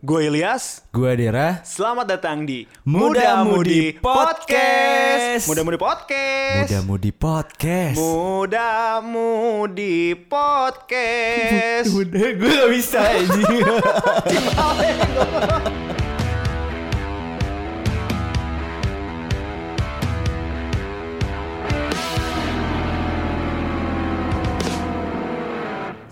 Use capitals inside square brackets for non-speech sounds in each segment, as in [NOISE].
Gue Ilyas. Gue Dera. Selamat datang di Muda Mudi Podcast. Muda Mudi Podcast. Muda Mudi Podcast. Muda Mudi Podcast. [LAUGHS] Udah gue gak bisa anjing. [LAUGHS]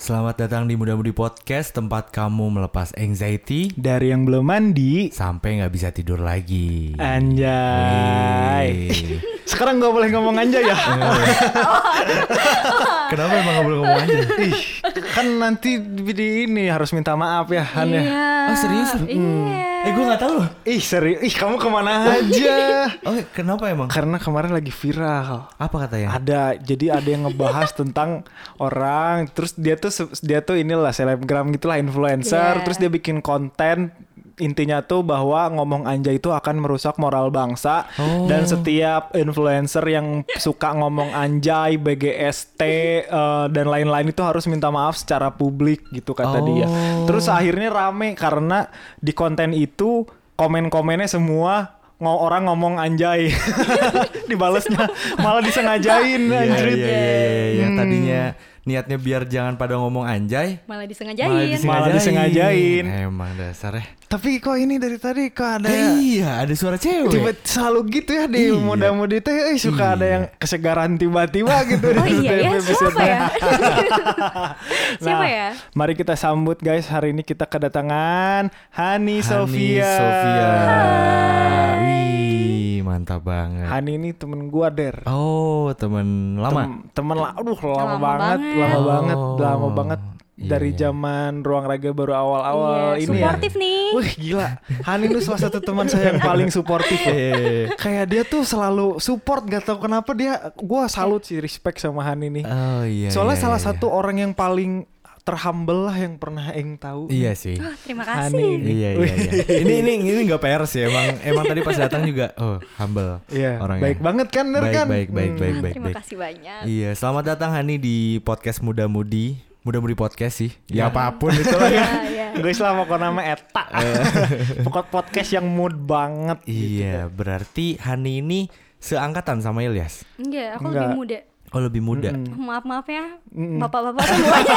Selamat datang di Muda Mudi Podcast, tempat kamu melepas anxiety Dari yang belum mandi. sampai nggak bisa tidur lagi. Anjay. Sekarang gak boleh ngomong anjay ya. [LAUGHS] Kenapa emang gak boleh ngomong aja? Ih, kan nanti di, ini harus minta maaf ya Han ya. Iya. Ah, serius? Iya. Eh gue nggak tahu loh. Ih serius, ih kamu ke mana aja? [LAUGHS] Oh kenapa emang? Karena kemarin lagi viral. Apa katanya? Ada, jadi ada yang ngebahas [LAUGHS] tentang orang, terus dia tuh dia tuh inilah selebgram gitulah influencer, Yeah. terus dia bikin konten intinya tuh bahwa ngomong anjay itu akan merusak moral bangsa Oh. dan setiap influencer yang suka ngomong anjay, BGST eh, dan lain-lain itu harus minta maaf secara publik gitu kata Oh. dia. Terus akhirnya rame karena di konten itu komen-komennya semua ngo- orang ngomong anjay [LAUGHS] dibalesnya malah disengajain Iya, anjrit iya, iya, iya, iya. Hmm. Tadinya niatnya biar jangan pada ngomong anjay. Malah Malah disengajain. Malah disengajain. Emang dasar ya. tapi kok ini dari tadi kok ada Eh, iya, ada suara cewek. tiba selalu gitu ya di Iya. muda-mudi teh eh, suka ada Iya. yang kesegaran tiba-tiba gitu Oh iya ya, siapa ya? [LAUGHS] siapa Nah, ya? Mari kita sambut guys hari ini kita kedatangan Hani, Hani Sofia. Sofia. Mantap banget. Hani ini temen gua der. Oh, temen lama. Tem- temen lah, aduh lama, Lama banget, banget. lama Oh. banget, lama banget Iya, dari iya. zaman ruang raga baru awal-awal Iya, ini ya. suportif nih. Wih gila, Hani itu salah satu teman saya yang paling suportif ya. Eh, Kayak dia tuh selalu support, gak tau kenapa dia, gua salut sih respect sama Hani nih. Oh iya. Soalnya iya, salah iya. satu orang yang paling terhumble lah yang pernah Eng tahu. Iya sih. Oh, terima Hani kasih. ini. Iya iya iya. [LAUGHS] ini ini ini nggak PR sih emang emang tadi pas datang juga oh humble Iya, orangnya. baik banget kan, Der Baik, kan? baik, baik, Hmm. baik, baik. terima kasih banyak. Iya, selamat datang Hani di podcast Muda Mudi. Muda Mudi podcast sih. Ya Ya, apa pun itu lah [LAUGHS] ya. Iya, iya. Gue selama kok nama Eta. [LAUGHS] Pokok podcast yang mood banget. Iya, berarti Hani ini seangkatan sama Ilyas. Enggak, aku Enggak. lebih muda. Oh, lebih muda. Mm-mm. Maaf maaf ya, bapak-bapak semuanya.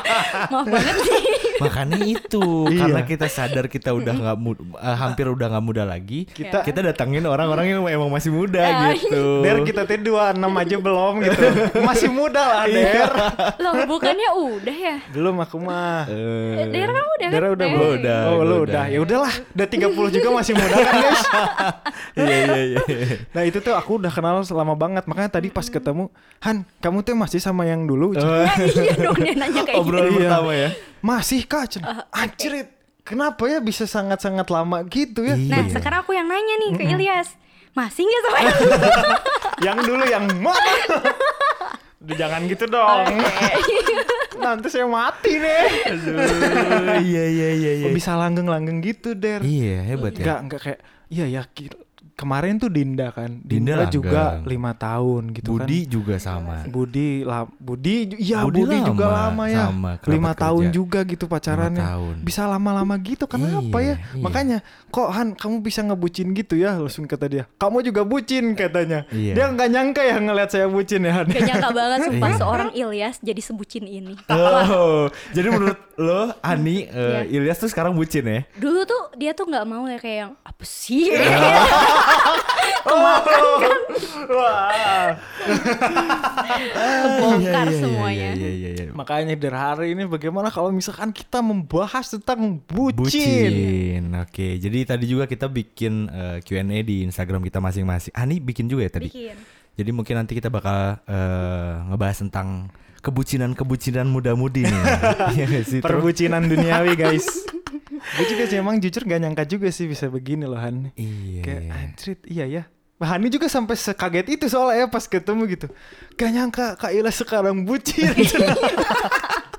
[LAUGHS] maaf banget sih. Makanya itu, Iya. karena kita sadar kita udah nggak eh, hampir udah nggak muda lagi. Kita- kita datangin orang-orang yang emang masih muda Ya, gitu. Der kita teh 26 aja belum gitu. Masih muda lah Der. Loh, bukannya udah ya? Belum aku mah. Eh, Daerah kamu udah kan? Dera udah Eh, belum? Udah, Oh, lu udah. udah. Ya udahlah, udah 30 juga masih muda kan, guys. [LAUGHS] Iya iya iya. Nah, itu tuh aku udah kenal selama banget. Makanya tadi pas ketemu, "Han, kamu tuh masih sama yang dulu?" Oh, iya dong dia nanya kayak gitu. Obrolan Iya. pertama ya. Masih, Kak. Cen. Anjrit. Kenapa ya bisa sangat-sangat lama gitu ya? Iya. Nah, sekarang aku yang nanya nih ke Ilyas. Masih nggak sama [LAUGHS] yang yang dulu yang mana? Udah jangan gitu dong. [LAUGHS] Nanti saya mati nih. Aduh, iya iya iya iya. Kok bisa langgeng-langgeng gitu, Der? Iya, hebat ya. Enggak, enggak kayak iya ya ki- kemarin tuh Dinda kan. Dinda juga langgeng. lima tahun gitu Budi kan. juga sama. Budi lah Budi iya Budi Budi, juga lama, lama ya lima kerja. tahun juga gitu pacarannya tahun. bisa lama-lama gitu kenapa Iya, ya iya. makanya kok Han kamu bisa ngebucin gitu ya langsung kata dia kamu juga bucin katanya Iya. dia nggak nyangka ya ngeliat saya bucin ya Han Gak nyangka banget sumpah Iya. seorang Ilyas jadi sebucin ini. Oh, jadi menurut lo Ani eh, Iya. Ilyas tuh sekarang bucin ya? Dulu tuh dia tuh nggak mau ya kayak yang apa sih? [LAUGHS] Wah. Kebongkar Iya, iya, semuanya. Iya iya iya. makanya dari hari ini bagaimana kalau misalkan kita membahas tentang bucin, Bucin. Oke, jadi tadi juga kita bikin eh, Q&A di Instagram kita masing-masing. Ani bikin juga ya tadi. Bikin. Jadi mungkin nanti kita bakal eh, ngebahas tentang kebucinan-kebucinan muda-mudi nih. [LAUGHS] Perbucinan duniawi guys [LAUGHS] gue juga sih emang jujur gak nyangka juga sih bisa begini loh Han. Iya. Kayak anjrit iya ya. Hani juga sampai sekaget itu soalnya ya pas ketemu gitu. Gak nyangka Kak Ila sekarang bucin [LAUGHS] [LAUGHS]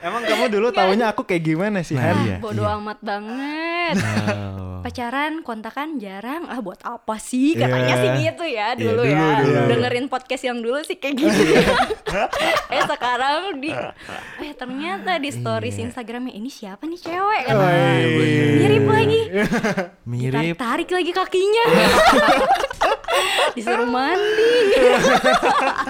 Emang kamu dulu taunya aku kayak gimana sih Nah, Han? iya. Bodoh amat banget. Oh. Pacaran, kontakan jarang. Ah buat apa sih? Katanya Iya. sih gitu ya Iya, dulu, dulu, ya. dulu. Dengerin podcast yang dulu sih kayak gitu. [LAUGHS] eh sekarang di eh ternyata di stories Iya. Instagramnya ini siapa nih cewek kan? Woi. bener, Mirip. Tarik lagi kakinya. [LAUGHS] Disuruh mandi.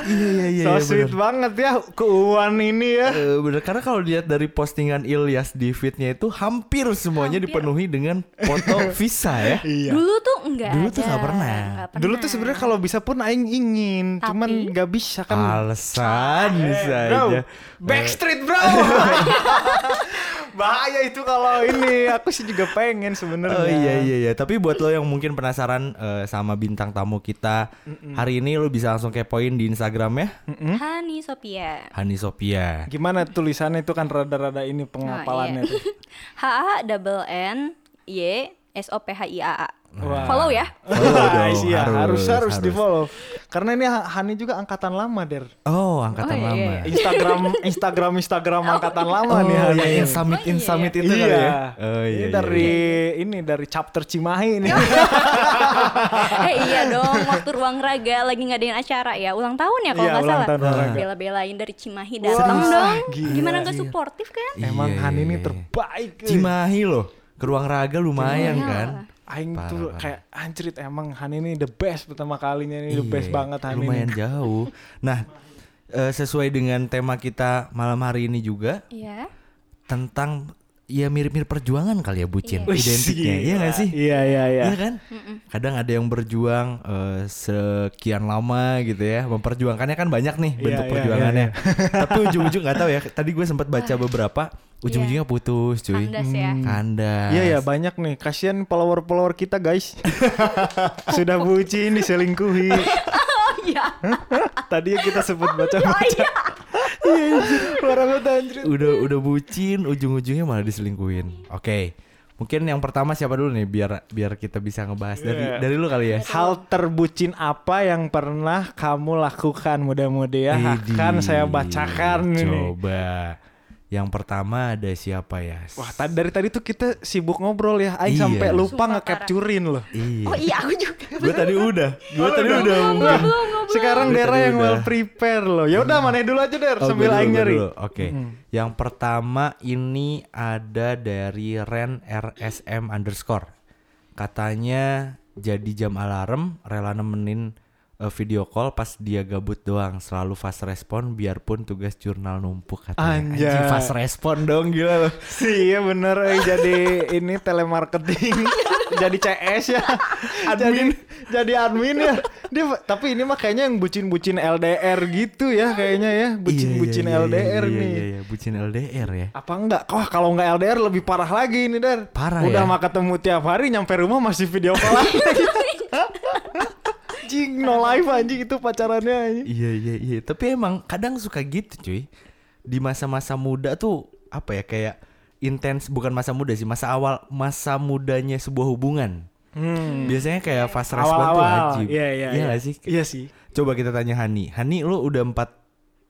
Iya iya iya. so iya, sweet bener. banget ya keuuan ini ya. Eh, bener karena kalau lihat dari postingan Ilyas di feednya itu hampir semuanya Hampir. dipenuhi dengan foto [LAUGHS] visa ya. Iya. Dulu tuh enggak Dulu ada. tuh nggak pernah. nggak Dulu tuh pernah. sebenarnya kalau bisa pun aing ingin, Tapi- cuman nggak bisa kan. Alasan bisa Eh, bro, aja. Backstreet bro. [LAUGHS] [LAUGHS] Bahaya itu kalau ini. Aku sih juga pengen sebenarnya. Oh iya iya iya, tapi buat lo yang mungkin penasaran eh, sama bintang tamu kita hari ini lo bisa langsung kepoin di Instagramnya Hani Sophia. Hani Sophia. Gimana tulisannya itu kan rada-rada ini pengapalannya Oh, iya. tuh. [LAUGHS] H A double N Y S O P H I A A. Wah. Follow ya. Follow dong, iya, harus, harus, harus, harus. di follow. Karena ini Hani juga angkatan lama der. Oh angkatan Oh, iya, lama. iya. [LAUGHS] Instagram Instagram Instagram angkatan lama Oh nih Hani. yang Insummit Oh, iya, Insummit iya. itu kali ya. Oh ini iya. dari iya. ini dari chapter Cimahi ini. [LAUGHS] [LAUGHS] eh iya dong, waktu ruang raga lagi ngadain acara ya, ulang tahun ya kalau Iya, nggak salah. tahun. Bela-belain dari Cimahi Wah, datang dong. gila, Gimana nggak iya. suportif kan? Emang Iya, Hani iya, ini iya. terbaik. Cimahi loh. Ke ruang raga lumayan Iya. kan. Aing Parah, tuh parah. kayak anjrit emang Han ini the best pertama kalinya ini the Iya, best banget Han Lumayan ini. jauh. Nah, eh, sesuai dengan tema kita malam hari ini juga Iya. tentang ya mirip-mirip perjuangan kali ya bucin Iya. identiknya. Iya gak sih? Iya iya iya. Iya kan? Kadang ada yang berjuang eh, sekian lama gitu ya, memperjuangkannya kan banyak nih Iya, bentuk iya, perjuangannya. [LAUGHS] Tapi ujung-ujung nggak tahu ya. Tadi gue sempat baca beberapa, ujung-ujungnya putus, cuy. Kandas ya. Kandas. Iya ya banyak nih. Kasihan follower-follower kita guys. [LAUGHS] Sudah bucin diselingkuhi. [LAUGHS] Oh iya. Tadi kita sebut [LAUGHS] baca-baca. Iya, parah banget anjrit. Udah udah bucin, ujung-ujungnya malah diselingkuhin. Oke. Mungkin yang pertama siapa dulu nih biar biar kita bisa ngebahas dari Iya. dari lu kali ya. Hal terbucin apa yang pernah kamu lakukan mudah-mudahan ya Idih. akan saya bacakan ini. Coba. Yang pertama ada siapa ya? Wah, tadi dari tadi tuh kita sibuk ngobrol ya. Aing Iya. sampai lupa nge-capturein loh. Iya. Oh iya aku juga. [LAUGHS] Gue tadi udah. Gue tadi udah mungkin. Sekarang Dari Dera yang udah. well prepare loh. Ya udah mana dulu aja Der Oh, sambil aing nyari. Oke. Yang pertama ini ada dari Ren RSM underscore. Katanya jadi jam alarm, rela nemenin eh, video call pas dia gabut doang, selalu fast respon biarpun tugas jurnal numpuk katanya. Anjay. Anjing, fast respon dong gila loh. [LAUGHS] Iya bener eh, jadi ini telemarketing [LAUGHS] jadi CS ya [LAUGHS] admin jadi, admin ya dia tapi ini mah kayaknya yang bucin-bucin LDR gitu ya kayaknya ya bucin-bucin Iya, iya, iya, LDR iya, nih Iya, iya, bucin LDR ya. apa enggak wah kalau enggak LDR lebih parah lagi ini Der Parah udah ya? mah ketemu tiap hari nyampe rumah masih video call lagi anjing no life anjing itu pacarannya anjing. Iya iya iya, tapi emang kadang suka gitu cuy. Di masa-masa muda tuh apa ya kayak intens bukan masa muda sih, masa awal masa mudanya sebuah hubungan. hmm. Biasanya kayak fast respon tuh awal-awal wajib. iya iya Iya nggak sih? iya sih Coba kita tanya Hani. Hani lu udah empat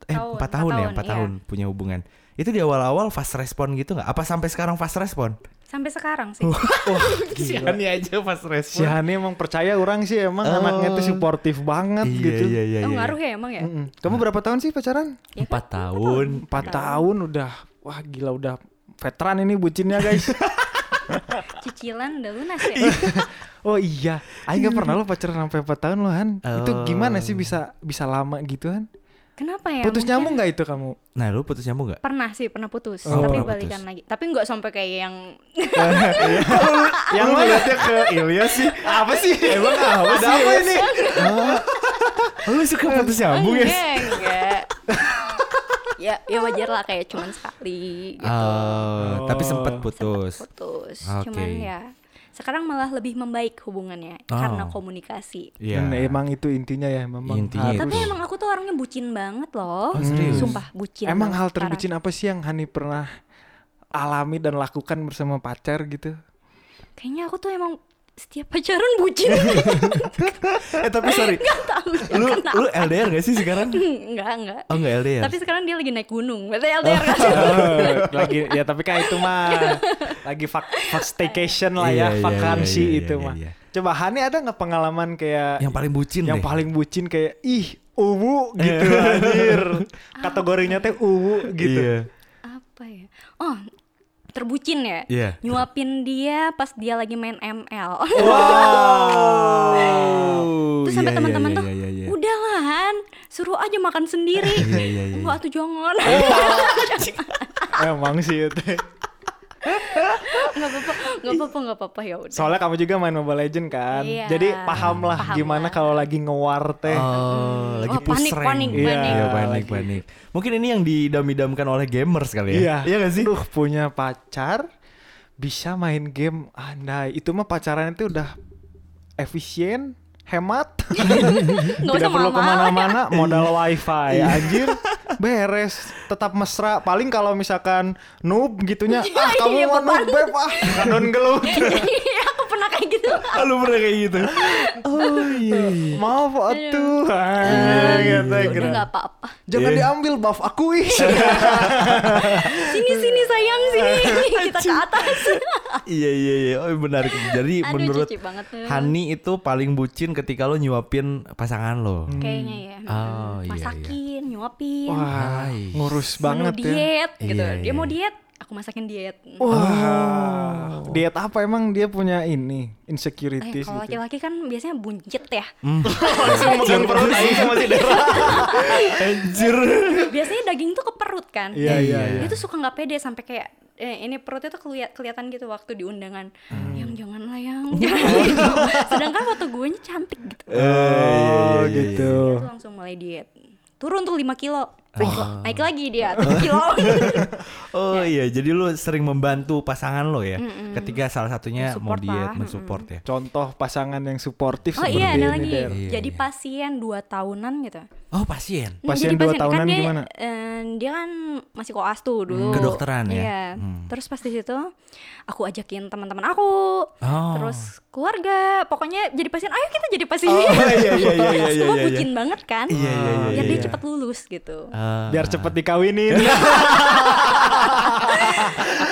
eh Tahun, empat empat tahun ya, tahun, empat iya. tahun punya hubungan. Itu di awal-awal fast respon gitu nggak? Apa sampai sekarang fast respon? Sampai sekarang sih. [LAUGHS] wah Si gila Hani aja Si respon. Hani emang percaya orang sih emang Oh. anaknya tuh suportif banget iya, gitu. Iya iya Oh iya. ngaruh ya emang ya? Mm-mm. Kamu berapa tahun sih pacaran? Ya kan? Empat tahun. Empat tahun udah. Wah gila udah veteran ini bucinnya guys. [LAUGHS] Cicilan udah lunas ya? oh iya. Aing gak pernah lo pacaran sampai 4 tahun lo Han. Itu Oh. gimana sih bisa bisa lama gitu Han? Kenapa ya? Putus Mungkin nyambung gak itu kamu? Nah, lu putus nyambung nggak? Pernah sih, pernah putus. Oh. tapi Pernah balikan lagi. Tapi nggak sampai kayak yang [LAUGHS] Yang ngeliatnya ke Ilyas sih. Apa sih? Emang apa sih? Apa ini? [LAUGHS] Lu suka putus nyambung ya? enggak, enggak. ya, ya wajar lah kayak cuman sekali gitu. Oh, tapi sempat Oh. putus. Putus. Oke. Cuman ya sekarang malah lebih membaik hubungannya Oh. karena komunikasi. Iya. Dan emang itu intinya ya memang. Intinya harus. Tapi emang aku tuh orangnya bucin banget loh. Oh, serius? Sumpah bucin. Emang banget hal sekarang. terbucin apa sih yang Hani pernah alami dan lakukan bersama pacar gitu? Kayaknya aku tuh emang setiap pacaran bucin. [LAUGHS] eh tapi sorry. lu lu LDR gak sih sekarang? [LAUGHS] enggak, enggak. Oh enggak LDR. Tapi sekarang dia lagi naik gunung. Berarti LDR kan? [LAUGHS] Oh, lagi ya tapi kan itu mah lagi fak, fak staycation lah Iya, ya, iya, vakansi iya, iya, itu iya, mah. iya. Coba Hani ada nggak pengalaman kayak yang paling bucin yang deh. paling bucin kayak ih uwu gitu anjir. Kategorinya teh uwu gitu. Iya. Apa ya? Oh, terbucin ya. Iya. Nyuapin dia pas dia lagi main ML. [LAUGHS] Wow. Terus sampai Iya, teman-teman iya, tuh, iya, iya, iya. udahlah suruh aja makan sendiri. Iya, iya, iya. Wah tuh jangan. [LAUGHS] Emang sih itu. Nggak apa-apa, nggak apa-apa, nggak apa-apa ya udah. Soalnya kamu juga main Mobile Legend kan. Iya. Jadi paham lah Paham gimana lah. kalau lagi ngewar teh. Oh, lagi Wah, panik, push rank. panik, Iya, panik. Iya, panik, lagi. panik. Mungkin ini yang didam-idamkan oleh gamers kali ya. Iya. Iya gak sih? Duh, punya pacar bisa main game. Andai itu mah pacaran itu udah efisien, hemat. [LAUGHS] Tidak perlu mahal-mahal. ke mana-mana, modal Iya. wifi anjir. Beres, tetap mesra. Paling kalau misalkan noob gitunya, [LAUGHS] ah kamu iya, mau noob beb ah, kadon gelut. [LAUGHS] Iya, aku pernah kayak gitu. Lu pernah kayak gitu? [LAUGHS] Oh iya. iya. Maaf atuh. Ah, gitu, udah gitu. nggak apa-apa. Jangan Iya. diambil buff aku ih. Sini sini sayang sini. [LAUGHS] Kita ke atas. [LAUGHS] Iya iya iya. Oh benar. Jadi Aduh, menurut. Hani itu paling bucin ketika lo nyuapin pasangan lo. Kayaknya ya. Oh, iya, Masakin, nyuapin. Wah, ngurus banget ya. diet gitu. Iya, Dia iya. mau diet, aku masakin diet. Wah, diet apa emang dia punya ini Eh, insecurities kalau gitu. laki-laki kan biasanya buncit ya. Langsung megang perut aing sama si Dera. Anjir. Biasanya daging tuh ke perut kan. Iya, iya, Dia iya. tuh suka nggak pede sampai kayak eh, ini perutnya tuh keliat, kelihatan gitu waktu di undangan. Hmm. Yang jangan lah yang gitu. [LAUGHS] Sedangkan foto gue cantik gitu. Oh, gitu. Dia tuh langsung mulai diet. Turun tuh 5 kilo. Naik, naik lagi dia 3 kilo. [LAUGHS] Oh iya, jadi lu sering membantu pasangan lo ya. Ketika salah satunya mau Support diet, lah, mensupport ya. Contoh pasangan yang suportif oh seperti iya ada ini, lagi. Der. Iya, Jadi iya. pasien 2 tahunan gitu. Oh pasien. Nah, Pasien jadi dua kan tahunan dia, gimana? eh, dia kan masih koas tuh dulu. Kedokteran ya? Iya. Hmm. Terus pas di situ aku ajakin teman-teman aku. Oh. Terus keluarga, pokoknya jadi pasien. Ayo kita jadi pasien. Oh, iya, iya, iya, iya, [LAUGHS] iya, Semua iya. bucin banget kan. Iya, iya, iya, Biar iya. dia cepat lulus gitu. Ah. Biar cepet dikawinin. [LAUGHS]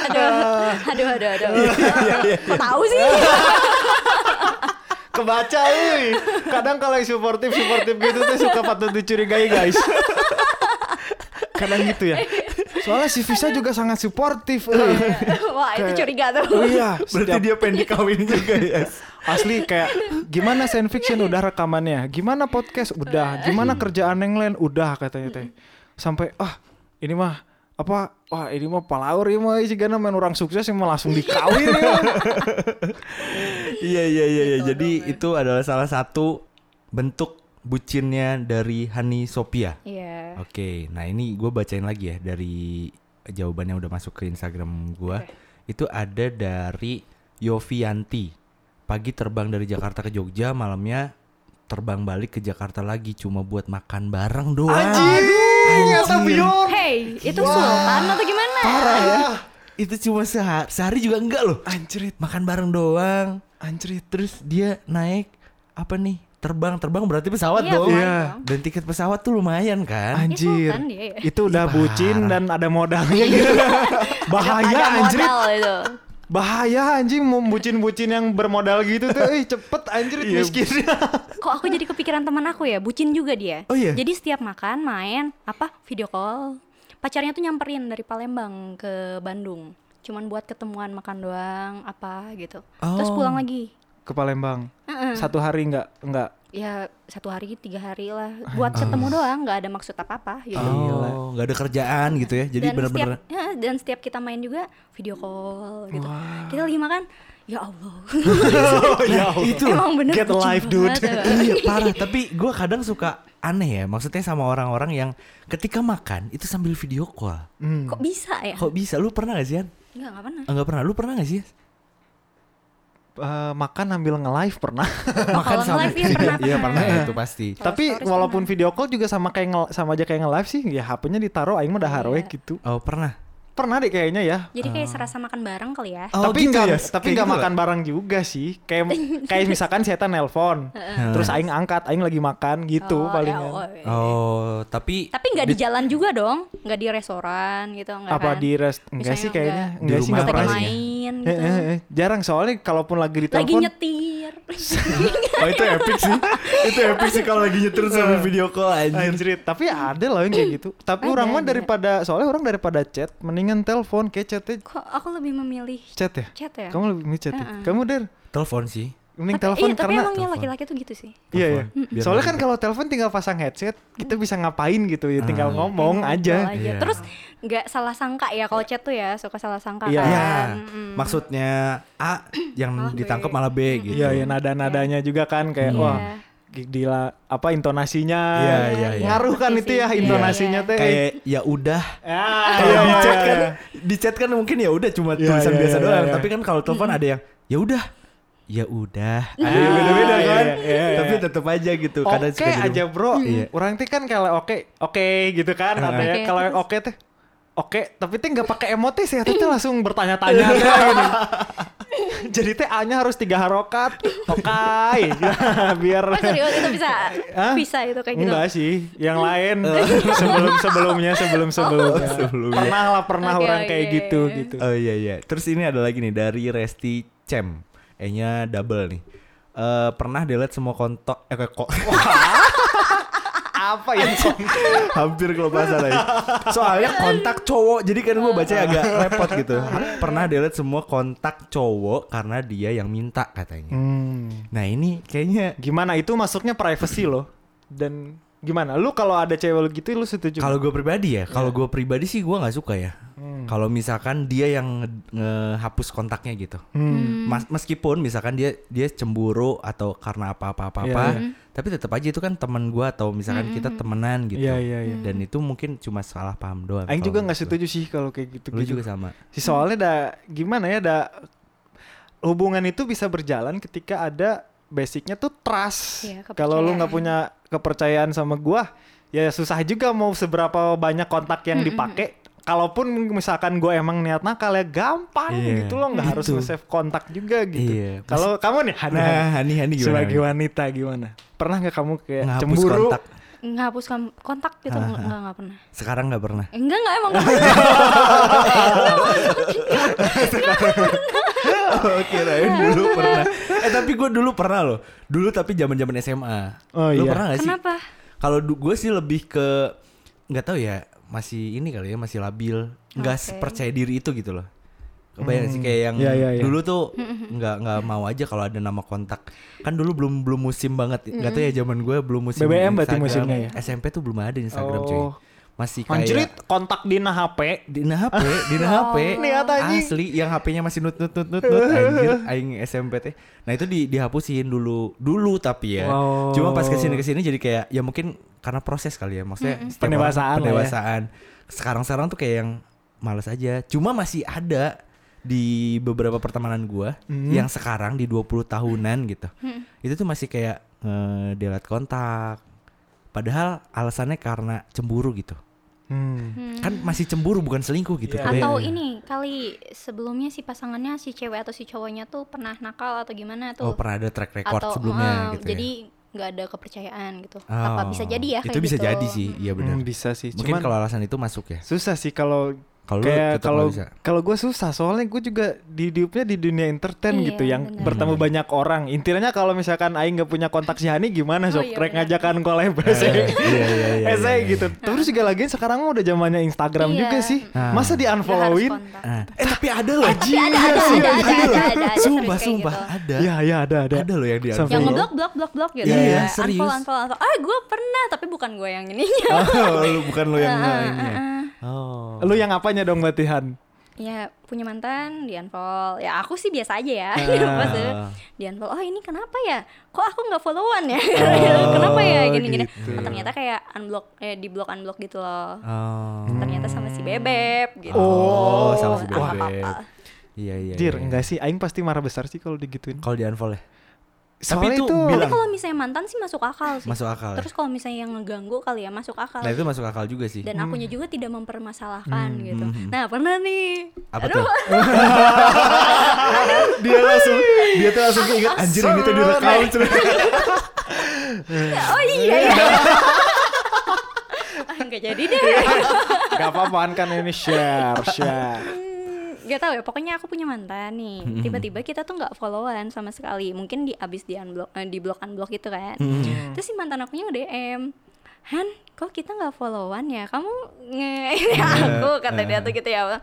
aduh, aduh, aduh, aduh. Iya, Kok tahu sih? [LAUGHS] Kebaca euy. Kadang kalau yang suportif suportif gitu tuh suka patut dicurigai guys. Kadang gitu ya. Soalnya si Visa juga sangat suportif. Wah, itu Kayak- curiga tuh. Oh iya, Berarti setiap- dia pengen dikawin juga ya. [LAUGHS] Asli kayak gimana science fiction udah rekamannya, gimana podcast udah, gimana kerjaan yang lain udah katanya teh. Sampai ah ini mah apa wah ini mah palaur ini mah jika main orang sukses yang mah langsung dikawin ya. [LAUGHS] Iya iya iya iya. Gitu Jadi dong, ya. itu adalah salah satu bentuk bucinnya dari Hani Sophia. Iya. Oke, nah ini gue bacain lagi ya dari jawaban yang udah masuk ke Instagram gue. Itu ada dari Yovianti. Pagi terbang dari Jakarta ke Jogja, malamnya terbang balik ke Jakarta lagi cuma buat makan bareng doang. Anjir, nyata pion. Hey, itu sultan atau gimana? Parah ya. Itu cuma sehari, sehari juga enggak loh. Anjrit, Makan bareng doang. anjrit. Terus dia naik apa nih? Terbang, terbang berarti pesawat Iya, dong. Iya. Dan tiket pesawat tuh lumayan kan? Anjir. sultan dia ya. Itu udah Ih, bucin dan ada modalnya gitu. [LAUGHS] Bahaya Ada anjrit. modal itu. Bahaya anjing mau bucin-bucin yang bermodal gitu tuh. Eh cepet anjrit Iya. miskin. [LAUGHS] Kok aku jadi kepikiran teman aku ya, bucin juga dia. Oh iya? Jadi setiap makan, main, apa video call. Pacarnya tuh nyamperin dari Palembang ke Bandung. Cuman buat ketemuan makan doang, apa gitu. Terus Oh. pulang lagi. Ke Palembang. Heeh. Satu hari enggak enggak. Ya satu hari, tiga hari lah. Buat ketemu doang, nggak ada maksud apa-apa gitu. Oh, nggak ada kerjaan gitu ya. Jadi setiap [LAUGHS] ya, dan setiap kita main juga video call gitu. Kita lagi makan, ya Allah. Oh [LAUGHS] ya Allah. itu Emang bener Get life, dude. ya. [LAUGHS] iya parah. Tapi gue kadang suka aneh ya. Maksudnya sama orang-orang yang ketika makan itu sambil video call. Hmm. Kok bisa ya? Kok bisa? Lu pernah gak sih? An? Enggak, enggak pernah. Enggak pernah. Lu pernah gak sih? Eh, makan sambil nge-live pernah. [LAUGHS] kalau nge-live ya pernah, [LAUGHS] Iya pernah. pernah ya, itu pasti. Kalau Tapi walaupun video call juga sama kayak nge- sama aja kayak nge-live sih, ya HP-nya ditaruh aing mah dah harwe Iya. gitu. Oh pernah. Pernah deh kayaknya ya. Jadi kayak serasa makan bareng kali ya. Oh, tapi gitu enggak ya? tapi enggak gitu makan bareng juga sih. Kayak [LAUGHS] kayak misalkan saya nelpon. terus aing angkat, aing lagi makan gitu Oh, palingan. ya, oh, iya. Oh, tapi Tapi nggak di jalan juga dong, nggak di restoran gitu, nggak Apa kan? di rest enggak sih kayaknya? enggak. Enggak Di sih enggak pernah main Eh, gitu. eh, eh. Jarang soalnya kalaupun lagi di Lagi nyetir. Oh itu epic sih. itu epic sih kalau lagi nyetir sambil video call anjir. Anjir, tapi ada loh yang kayak gitu. Tapi Ada, orang mah ada. daripada soalnya orang daripada chat, mendingan telepon kayak chatnya Kok aku lebih memilih chat ya. chat ya? Kamu lebih milih chat ya? Heeh. Kamu der Telepon sih. Mending tapi, telepon iya, tapi karena emangnya laki-laki tuh gitu sih. Iya ya. Telepon. Biar Soalnya kan kalau telepon tinggal pasang headset, kita bisa ngapain gitu ya, tinggal Ah. ngomong Ngobrol aja. Iya. Terus nggak salah sangka ya kalau chat tuh ya suka salah sangka Iya. kan. Iya. Mm-mm. Maksudnya A yang Malah B. ditangkap malah B gitu. Iya, ya nada-nadanya juga kan kayak Iya. wah gila apa intonasinya Iya, iya, iya. ngaruh kan itu ya sih. intonasinya Iya. teh Kayak ya udah. ya, Kalau iya, di iya, chat iya, kan iya. di chat kan mungkin ya udah cuma Iya, tulisan iya, biasa iya, doang, iya. tapi kan kalau telepon ada yang ya udah. Ya udah. Ada Ah, yang beda-beda iya, kan. iya, iya, iya. Tapi tetap aja gitu. oke Kadang suka aja bro Iya. orang teh kan kalau oke oke gitu kan Ah. ada ya Oke, kalau yang oke teh oke tapi teh nggak pakai emoti sih teh [LAUGHS] langsung bertanya-tanya [LAUGHS] gini. jadi teh A nya harus tiga harokat oke [LAUGHS] biar Oh serius itu bisa Hah? bisa itu kayak gitu. Enggak sih, yang lain sebelum sebelumnya sebelum sebelumnya. sebelumnya. Pernah lah pernah Oke, orang oke, kayak iya, gitu iya. gitu. Oh iya iya. Terus ini ada lagi nih dari Resti Cem. E-nya double nih. Eh pernah delete semua kontak eh kok [LAUGHS] Apa yang hampir kelepasan lagi. Soalnya kontak cowok, jadi kan gue baca agak repot gitu. Pernah delete semua kontak cowok karena dia yang minta katanya. Hmm. Nah ini kayaknya Gimana itu masuknya privacy loh. Dan gimana? Lu kalau ada cewek lu gitu lu setuju? kalau gue pribadi ya, kalau gue pribadi sih gue nggak suka ya. Hmm. Kalau misalkan dia yang nge- ngehapus kontaknya gitu. Hmm. Mas, meskipun misalkan dia dia cemburu atau karena apa-apa-apa, Iya, apa, iya. tapi tetap aja itu kan teman gua atau misalkan kita temenan gitu. Iya iya iya. Dan itu mungkin cuma salah paham doang. Aing juga nggak menurut setuju sih kalau kayak gitu. Lu juga sama. Si soalnya ada gimana ya ada hubungan itu bisa berjalan ketika ada basicnya tuh trust. Iya, Kalau lu nggak punya kepercayaan sama gua, ya susah juga mau seberapa banyak kontak yang dipakai. Kalaupun misalkan gue emang niat nakal ya gampang Iya, gitu loh, nggak harus nge-save kontak juga gitu. Iya. Kalau kamu nih, Nah, Hani Hani gimana? sebagai Hani? wanita gimana? Pernah nggak kamu kayak cemburu? kontak. Ngapus kon- kontak gitu [LAUGHS] enggak enggak enggak pernah. Sekarang nggak pernah. Eh, Enggak enggak emang [LAUGHS] enggak pernah. Oke, Rain dulu pernah. Eh tapi gue dulu pernah loh. Dulu tapi zaman-zaman SMA. Oh, Lu iya. pernah gak sih? Kenapa? Kalau gue sih lebih ke nggak tahu ya, masih ini kali ya, masih labil, nggak Oke. percaya diri itu gitu loh. Kebayang sih kayak yang Iya, iya, iya. dulu tuh [LAUGHS] nggak nggak mau aja kalau ada nama kontak. Kan dulu belum belum musim banget. Nggak tahu ya zaman gue belum musim. BBM berarti Instagram. musimnya ya? SMP tuh belum ada Instagram cuy. Oh. Masih kayak Anjrit, kontak Dina HP. Dina HP, Dina Oh. HP. [LAUGHS] Asli yang HP-nya masih nut nut nut nut nut anjir aing SMP teh. Nah, itu di dihapusin dulu. Dulu tapi ya. Wow. Cuma pas ke sini ke sini jadi kayak ya mungkin karena proses kali ya. Maksudnya setiap orang Pendewasaan ya. pendewasaan. Sekarang-sekarang tuh kayak yang malas aja. Cuma masih ada di beberapa pertemanan gua Hmm. yang sekarang di 20 tahunan gitu. Itu tuh masih kayak nge-delete kontak. Padahal alasannya karena cemburu gitu. Hmm. Kan masih cemburu bukan selingkuh gitu. Iya. Kebayang Atau nggak? ini kali sebelumnya si pasangannya si cewek atau si cowoknya tuh pernah nakal atau gimana tuh. Oh pernah ada track record atau sebelumnya eh, gitu jadi ya. nggak ada kepercayaan gitu. Oh, Apa bisa jadi ya Itu kayak bisa gitu. jadi sih, iya benar. Hmm, bisa sih. Mungkin Cuman kalau alasan itu masuk ya. susah sih kalau Kalau kayak kalau kalau gue susah soalnya gue juga di hidupnya di dunia entertain Iya, gitu yang benar. bertemu banyak orang intinya kalau misalkan Aing nggak punya kontak si Hani gimana Oh, sok iya, rek benar. ngajakan collab Iya, saya iya, iya, iya, [LAUGHS] Esai iya. gitu terus juga lagi sekarang udah zamannya Instagram Iya. juga sih Ah. masa di unfollowin. Ah, eh tapi ada loh. Tapi ada ada ada ada ada ada, ada, Sumpah, gitu. ada. ya ya ada ada Ada loh yang di Sampai- Yang Iya. ngeblok blok blok blok gitu. Iya, ya. serius. Unfollow unfollow unfollow. Ah gue pernah tapi bukan gue yang ininya. Oh, bukan lu yang [LAUGHS] Ah, ini. Oh. lu yang apanya dong Batihan Ya punya mantan di unfollow. Ya aku sih biasa aja ya. Ah. [LAUGHS] Di unfollow. Oh ini kenapa ya? Kok aku nggak followan ya? [LAUGHS] Oh, kenapa ya gini-gini? gitu. Oh, ternyata kayak unblock eh di block unblock gitu loh. Oh. Ternyata sama si bebek gitu. Oh, sama si apa- Iya iya. Jir iya. enggak sih Aing pasti marah besar sih kalau digituin Kalau di unfollow ya? Soalnya itu itu Tapi bilang- kalau misalnya mantan sih masuk akal sih. Masuk akal ya? Terus kalau misalnya yang ngeganggu kali ya masuk akal. Nah itu masuk akal juga sih. Dan akunya juga tidak mempermasalahkan gitu. hmm. Nah pernah nih. Apa Aduh, tuh? [LAUGHS] dia langsung dia tuh langsung keinget anjir ini tuh direkam oh iya ya. [LAUGHS] Ah, Nggak jadi deh. Gak apa-apa kan ini share share Hmm, Gak tahu ya, pokoknya aku punya mantan nih. Hmm. Tiba-tiba kita tuh nggak followan sama sekali. Mungkin di abis di unblock, eh, di blok unblock gitu kan. Hmm. Terus si mantan aku nya DM, Han, kok kita nggak followan ya? Kamu nge [LAUGHS] aku kata dia tuh gitu ya.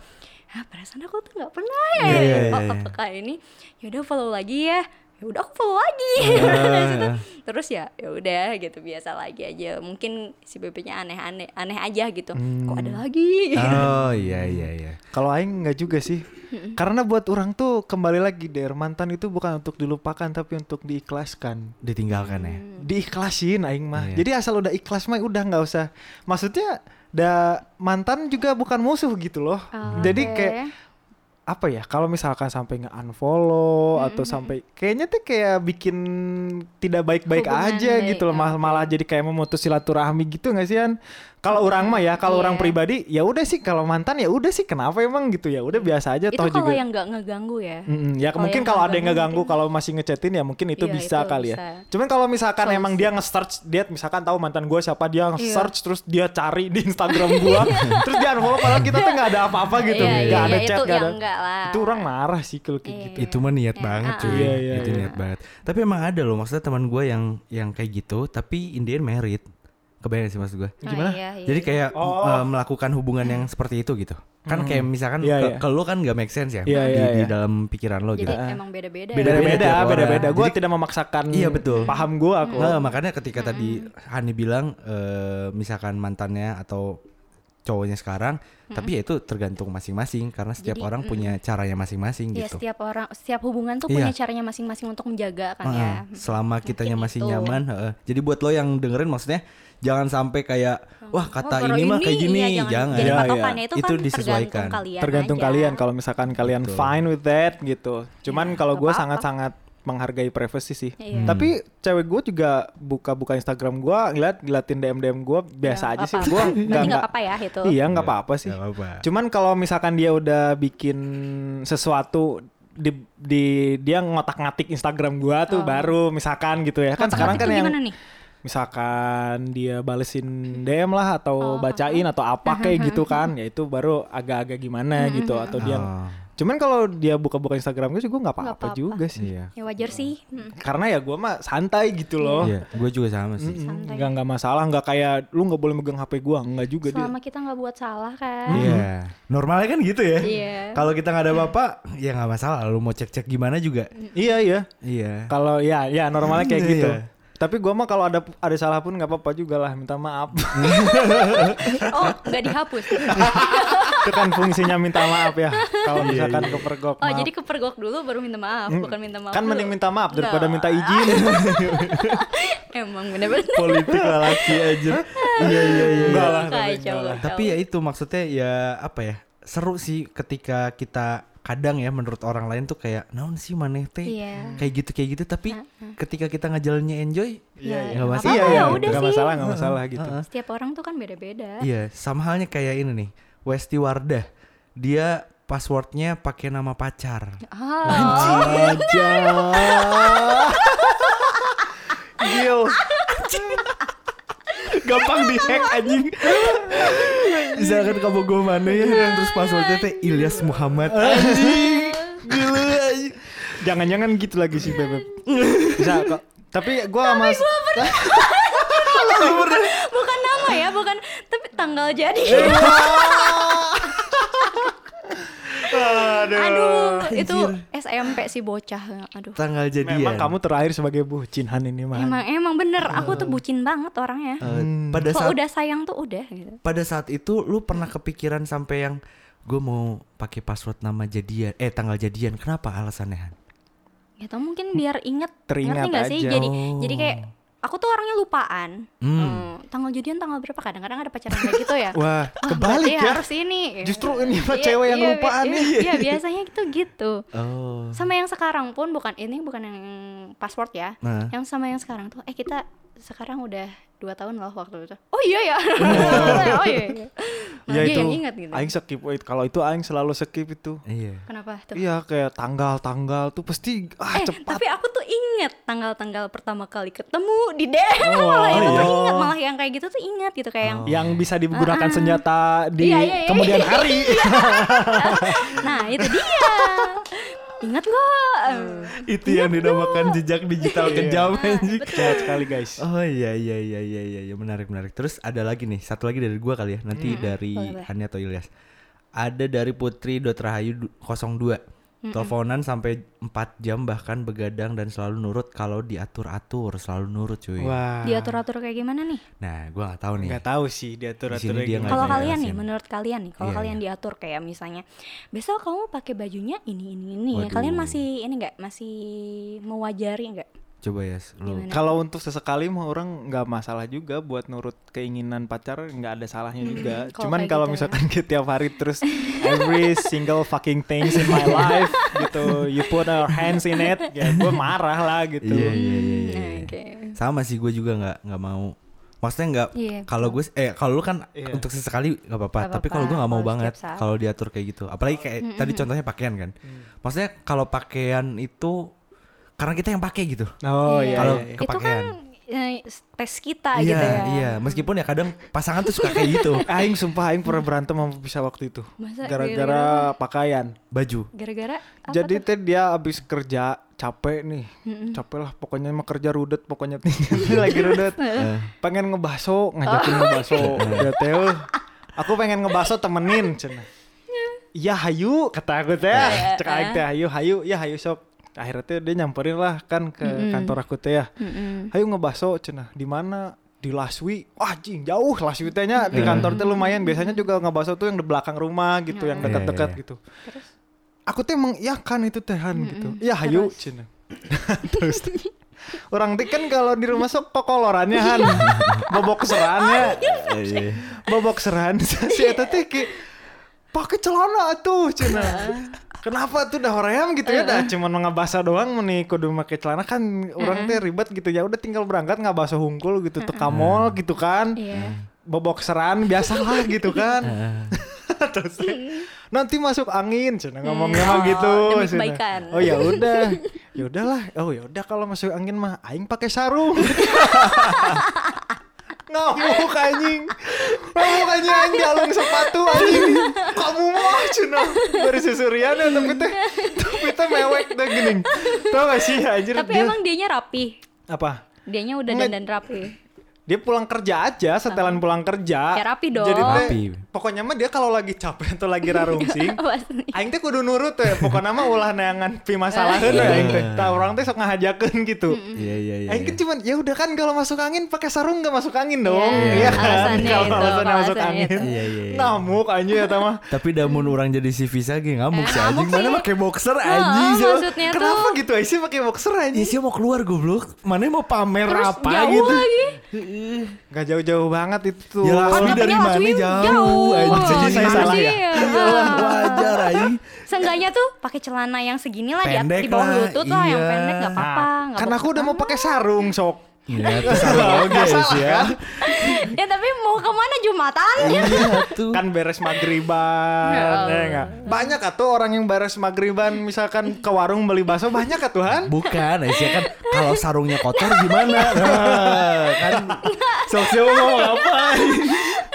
Hah, perasaan aku tuh nggak pernah ya. Iya, iya, oh, iya. apakah ini? Yaudah follow lagi ya. Ya udah aku follow lagi. Situ, [LAUGHS] Terus ya, ya udah gitu biasa lagi aja. Mungkin si bebeknya aneh-aneh, aneh aja gitu. Kok ada lagi? [LAUGHS] Oh iya iya iya. Kalau aing nggak juga sih. Karena buat orang tuh kembali lagi der mantan itu bukan untuk dilupakan tapi untuk diikhlaskan. Ditinggalkan ya. Diikhlasin aing mah. Iya. Jadi asal udah ikhlas mah udah nggak usah. Maksudnya da mantan juga bukan musuh gitu loh. Oh, Jadi oke. kayak apa ya kalau misalkan sampai nge unfollow atau sampai kayaknya tuh kayak bikin tidak baik-baik aja baik, gitu loh. malah, malah jadi kayak memutus silaturahmi gitu nggak sih An? Kalau orang mah ya kalau orang Iya. pribadi ya udah sih kalau mantan ya udah sih kenapa emang gitu ya udah biasa aja Itu toh kalau juga yang nggak ngeganggu ya. Mm-mm, ya Kalau mungkin kalau ada yang ngeganggu kalau masih ngechatin ya mungkin itu Iya, bisa itu kali ya. bisa. Cuman kalau misalkan Solusi. emang dia nge-search dia misalkan tahu mantan gue siapa dia Iya. nge-search terus dia cari di Instagram gua [LAUGHS] terus dia unfollow padahal kita tuh nggak ada apa-apa gitu. Iya, nggak iya, ada iya, chat itu nggak ya ada. enggak lah. Itu orang marah sih kalau kayak Iya. gitu. Itu mah niat Ya, banget cuy. Iya, iya, itu iya. niat banget. Tapi emang ada loh maksudnya teman gue yang yang kayak gitu tapi Indian merit. Kebayang sih maksud gue. Oh, Gimana? iya, iya, Jadi iya. kayak Oh. uh, melakukan hubungan yang seperti itu gitu. Kan kayak misalkan Iya, ke, iya. ke lu kan gak make sense ya Iya, di, iya, di iya. dalam pikiran lo Jadi gitu. emang beda-beda. ya. Beda-beda Beda-beda, beda-beda. Gue Jadi- tidak memaksakan Iya, betul. paham gue aku. Nah, makanya ketika tadi Hani bilang eh, misalkan mantannya atau cowoknya sekarang, tapi ya itu tergantung masing-masing karena setiap Jadi, orang punya caranya masing-masing Ya gitu. setiap orang, setiap hubungan tuh Iya. punya caranya masing-masing untuk menjaga kan ya. Heeh, selama kitanya Mungkin masih itu. nyaman, heeh. jadi buat lo yang dengerin maksudnya jangan sampai kayak wah kata Oh, ini mah kayak gini, iya, jangan. Jadi Iya, patokannya iya. itu, Itu kan disesuaikan. tergantung kalian tergantung aja. kalian kalau misalkan kalian Betul. fine with that gitu. Cuman Ya, kalau gue sangat-sangat menghargai privacy sih. Iya. Tapi cewek gue juga buka-buka Instagram gue, ngeliat ngeliatin DM DM gue biasa Ya, aja sih. Gue nggak nggak apa-apa ya itu. Iya nggak apa-apa sih. Apa-apa. Cuman kalau misalkan dia udah bikin sesuatu di, di dia ngotak-ngatik Instagram gua tuh Oh. baru misalkan gitu ya kan sekarang kan yang nih? misalkan dia balesin DM lah atau Oh, bacain atau apa kayak gitu [LAUGHS] kan ya itu baru agak-agak gimana gitu atau dia Oh, cuman kalau dia buka-buka Instagram gue sih gue nggak Nggak apa-apa juga sih iya. Ya wajar sih. Hmm. karena ya gua mah santai gitu loh Iya, gue juga sama sih. Mm-mm, Santai. nggak nggak masalah nggak kayak lu nggak boleh megang HP gua nggak juga dia Selama kita nggak buat salah kan. Iya, normalnya kan gitu ya. Iya. Kalau kita nggak ada apa-apa, ya nggak masalah. Lu mau cek-cek gimana juga. iya iya Iya. Kalau ya ya normalnya kayak Iya. Tapi gua mah kalau ada ada salah pun nggak apa-apa juga lah, minta maaf. [LAUGHS] Oh, nggak dihapus. [LAUGHS] Itu kan fungsinya minta maaf ya. Kalau misalkan kepergok. Oh, maaf. jadi kepergok dulu baru minta maaf, bukan minta maaf. kan dulu. mending minta maaf daripada Nggak. minta izin. [LAUGHS] Emang bener-bener. Politik laki aja. iya iya iya. Enggak lah, Kacau, tapi enggak lah. kacau. Tapi ya itu maksudnya ya apa ya? Seru sih ketika kita kadang ya menurut orang lain tuh kayak naon sih maneh teh? Iya. kayak gitu kayak gitu tapi ketika kita ngajalannya enjoy Iya, ya nggak nggak masalah. iya iya, ya udah nggak masalah nggak masalah gitu. Setiap orang tuh kan beda-beda. iya sama halnya kayak ini nih Westi Wardah. Dia passwordnya pakai nama pacar. Ah, Aja. [LAUGHS] Gil. Gampang dihack anjing. misalkan kamu gue mana ya terus passwordnya teh Ilyas Muhammad anjing [LAUGHS] gila anjing Jangan-jangan gitu lagi sih Bebek. Bisa kok. Tapi gua sama [LAUGHS] bukan nama ya, bukan tapi tanggal jadi. Aduh, itu SMP sih bocah. Aduh. tanggal jadian Memang kamu terakhir sebagai bucin Han ini mah. Emang emang bener, aku tuh bucin banget orangnya. Eh, pada saat udah sayang tuh udah gitu. pada saat itu lu pernah kepikiran sampai yang gue mau pakai password nama jadian eh tanggal jadian kenapa alasannya Han? Ya tau mungkin biar inget, Teringat ngerti nggak sih? aja. Jadi Oh. jadi kayak aku tuh orangnya lupaan. Hmm. Hmm, tanggal jadian tanggal berapa? Kadang-kadang ada pacaran kayak gitu ya. [LAUGHS] Wah, Oh, kebalik ya. harus ini. Justru ini mah Iya, cewek yang iya, lupaan iya, nih. Iya, biasanya gitu gitu. Oh. Sama yang sekarang pun bukan ini bukan yang password ya. Nah. Yang sama yang sekarang tuh eh kita sekarang udah dua tahun loh waktu itu. Oh iya ya. [LAUGHS] oh iya. iya. [LAUGHS] Malah dia yang ingat gitu. Aing skip wait. Kalau itu aing selalu skip itu. Iya. Kenapa tuh? Iya kayak tanggal-tanggal tuh pasti ah eh, cepat. tapi aku tuh inget tanggal-tanggal pertama kali ketemu di DM. Oh, [LAUGHS] malah itu tuh iya. inget, malah yang kayak gitu tuh inget gitu kayak yang Yang bisa digunakan senjata di Iya, iya, iya. kemudian hari. Nah, itu dia. Ingat gak? Itu yang dinamakan jejak digital Iya. kejam anjing. Jahat sekali guys. Oh iya iya iya iya iya iya menarik menarik. Terus ada lagi nih, satu lagi dari gua kali ya. Nanti dari Boleh, boleh. Hani atau Ilyas. Ada dari Putri Rahayu 02. Teleponan sampai 4 jam bahkan begadang dan selalu nurut kalau diatur-atur, selalu nurut cuy. Wah. Diatur-atur kayak gimana nih? Nah, gua nggak tahu nih. Nggak tahu sih diatur Di sini atur dia Kalau kalian nih, menurut kalian nih, kalau Iya, kalian iya. diatur kayak misalnya, besok kamu pakai bajunya ini ini ini. ya. Waduh. Kalian masih ini nggak? Masih mewajari nggak? Coba ya, lu. Gimana? Kalau untuk sesekali mah orang nggak masalah juga buat nurut keinginan pacar nggak ada salahnya juga. kalau Cuman kalau gitu ya. misalkan [LAUGHS] kita tiap hari terus every single fucking things in my life gitu, you put our hands in it, ya gue marah lah gitu. Iya iya iya iya. Nah, iya. Oke. Sama sih gue juga nggak nggak mau. Maksudnya nggak Iya, kalau gue eh kalau lu kan Iya. untuk sesekali nggak apa-apa, tapi kalau gue nggak mau banget kalau diatur kayak gitu. Apalagi kayak tadi contohnya pakaian kan. Maksudnya kalau pakaian itu karena kita yang pakai gitu. Oh iya. Kalau iya, iya. ke- Itu kan eh, tes kita iya, gitu ya. iya. Meskipun ya kadang pasangan tuh suka kayak gitu. [LAUGHS] Aing sumpah Aing pernah berantem sama bisa waktu itu. Gara-gara pakaian. Baju. Gara-gara apa Jadi teh dia abis kerja capek nih, capek lah pokoknya emang kerja rudet pokoknya [LAUGHS] lagi rudet. Eh, pengen ngebaso ngajakin ngebaso [LAUGHS] ya teh aku pengen ngebaso temenin cenah iya hayu kata aku teh cek aing teh hayu hayu ya hayu sok akhirnya teh dia nyamperin lah kan ke kantor aku teh ya. Mm-mm. hayu ngebaso cenah di mana? Di Laswi. Wah jing jauh Laswi tehnya di kantor teh lumayan. Biasanya juga ngebaso tuh yang di belakang rumah gitu yang Iya, dekat-dekat iya. gitu. Aku teh mengiyakan itu tehan gitu. Iya hayu cenah [LAUGHS] terus orang teh kan kalau di rumah sok kokolorannya han. Bobok serannya iya. bobok seran [LAUGHS] [LAUGHS] si eta teh pakai celana tuh cina kenapa tuh dah hoream gitu ya? Dah cuman ngabasa doang meni kudu make celana kan orang teh ribet gitu. Ya udah tinggal berangkat ngabasa hungkul gitu teka mall gitu kan. Iya. bobok seran biasalah [LAUGHS] gitu kan. [LAUGHS] Terus teh, nanti masuk angin cina ngomongnya mah Oh, gitu demi oh ya udah. [LAUGHS] Ya udahlah. Oh ya udah kalau masuk angin mah aing pakai sarung ngamuk anjing. Ngamuk anjing. Anjing dialung sepatu anjing. Kamu mah cina. Beri susurian ya tapi teh tapi teh mewek teh gini tau gak sih anjir? Tapi dia emang dianya rapi. apa? Dianya udah Nggak- dandan rapi. dia pulang kerja aja setelan pulang kerja. Ya, rapi dong. jadi Rapi. Pokoknya mah dia kalau lagi capek atau lagi [LAUGHS] rarungsing Pasti. Aing teh kudu nurut teh, pokoknya mah ulah neangan pi masalaheun [LAUGHS] we aing teh. Tah orang teh sok ngahajakeun gitu. Iya iya iya. Aing kan cuman ya udah kan kalau masuk angin pakai sarung nggak masuk angin dong. Iya, Iya kan? alasannya Kalau alasannya masuk alasannya angin. Iya, iya, iya. Ngamuk anjing ya mah. Tapi damun orang jadi si Visa ge ngamuk Eh, si anjing mana sih. pakai boxer Oh, anjing sih. Kenapa tuh gitu Aisyah pakai boxer Ya anjing? sih mau keluar goblok. Mana mau pamer terus apa jauh gitu. lagi. Gak jauh-jauh banget itu. Ya, Kan dari mana jauh. Anjing. Maksudnya saya salah sih? ya? Iyalah wajar anjing. Seenggaknya tuh pakai celana yang segini lah di, di bawah lutut lah yang iya. pendek nggak apa-apa. Nah, kan box aku udah mau pakai sarung sok. Iya, itu sih [LAUGHS] ya. kan? [LAUGHS] ya tapi mau ke mana jumatan? Iya tuh. Kan beres magriban, Ya ya? Banyak atuh orang yang beres magriban misalkan ke warung beli bakso banyak atuhan. Bukan, Aisyah kan kalau sarungnya kotor gimana? Nah, kan sok mau apa?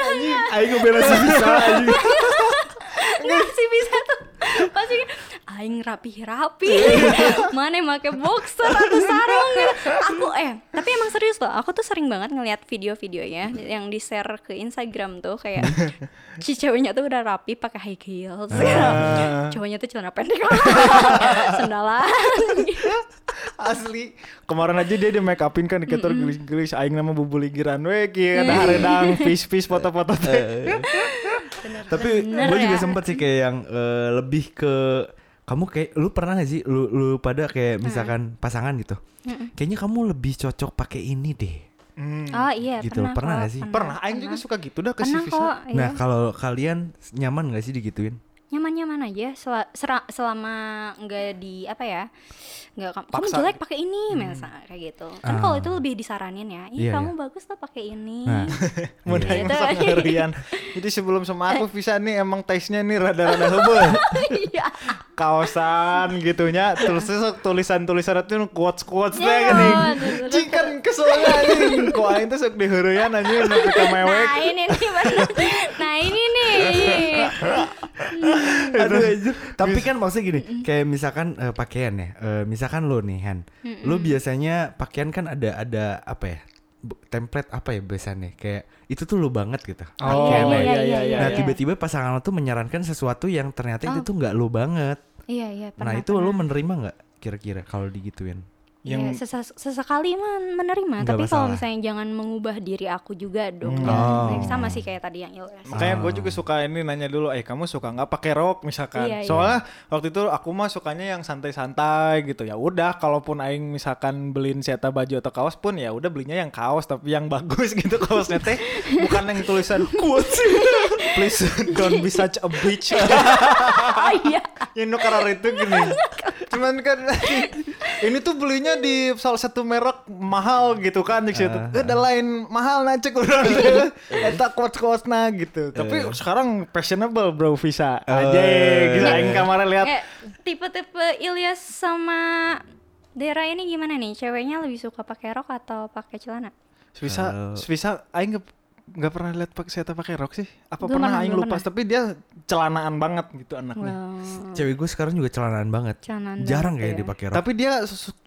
Anjing, aing ngebela bisa anjing. Nggak sih bisa tuh. Pasti aing rapi-rapi. [LAUGHS] Mana yang pakai boxer atau sarung gitu. aku eh tapi emang serius loh aku tuh sering banget ngeliat video-videonya yang di share ke Instagram tuh kayak [LAUGHS] si ceweknya tuh udah rapi pakai high heels. Cowoknya tuh celana pendek. [LAUGHS] Sendalan. Asli. Kemarin aja dia di make upin kan di kantor gelis-gelis aing nama bubuli giran. We kieu ada haredang fish-fish foto-foto. Teh. Tapi gue juga ya. sempet sih kayak yang eh, lebih ke kamu kayak lu pernah gak sih lu lu pada kayak misalkan pasangan gitu. Kayaknya kamu lebih cocok pakai ini deh. Hmm. oh iya Gitu, pernah pernah kok, nggak sih? Pernah aing juga suka gitu dah ke si pernah kok iya. Nah, kalau kalian nyaman gak sih digituin? Nyaman-nyaman aja sel- sera- selama nggak di apa ya nggak kamu jelek pakai ini misal kayak gitu kan kalau itu lebih disaranin ya ih Iya, kamu iya. bagus tuh pakai ini Nah. Mudah Gitu. [LAUGHS] masak [LAUGHS] harian. Jadi sebelum sama aku bisa nih emang taste-nya nih rada-rada hebel. [LAUGHS] iya Kaosan gitunya terus tulisan-tulisan itu quotes quotes Iya, gini. betul. Cikan keselnya anjing. Kok aing tuh sok diheureyan anjing nepi ka mewek. nah ini nih bener. nah ini nih Aduh anjir. Tapi kan maksudnya gini, kayak misalkan eh, pakaian ya. eh, misalkan lo nih Han. Lo biasanya pakaian kan ada ada apa ya? template apa ya biasanya kayak itu tuh lo banget gitu. Oh Iya, iya iya, iya iya, iya. nah, iya. tiba-tiba pasangan lo tuh menyarankan sesuatu yang ternyata itu Oh. tuh nggak lo banget. iya iya nah, pernah itu lo pernah. menerima nggak kira-kira kalau digituin? Iya, sesa- sesekali mah menerima, tapi kalau misalnya jangan mengubah diri aku juga dong. Hmm. Oh. Sama sih kayak tadi yang Ilyas. Makanya gue juga suka ini nanya dulu, eh kamu suka nggak pakai rok misalkan? Iya, iya. Soalnya waktu itu aku mah sukanya yang santai-santai gitu. Ya udah, kalaupun aing misalkan beliin siata baju atau kaos pun ya udah belinya yang kaos tapi yang bagus [LAUGHS] gitu kaosnya teh, bukan yang tulisan quotes. [LAUGHS] Please don't be such a bitch. [LAUGHS] oh iya. ya nu karar itu gini. Cuman kan ini tuh belinya di salah satu merek mahal gitu kan di situ. Ah. Ada lain mahal nah cek urang. [LAUGHS] Eta quotes-quotesna gitu. Tapi sekarang fashionable bro Visa. Aja gitu Eh, aing kemarin lihat. Eh, tipe-tipe Ilyas sama Dera ini gimana nih? Ceweknya lebih suka pakai rok atau pakai celana? Visa Kalau- Visa aing nggak pernah lihat pakai saya pakai rok sih. Apa Belum pernah aing lupa pernah. tapi dia celanaan banget gitu anaknya. Wow. Cewek gue sekarang juga celanaan banget. Celanaan Jarang kayak ya. dipakai rok. Tapi dia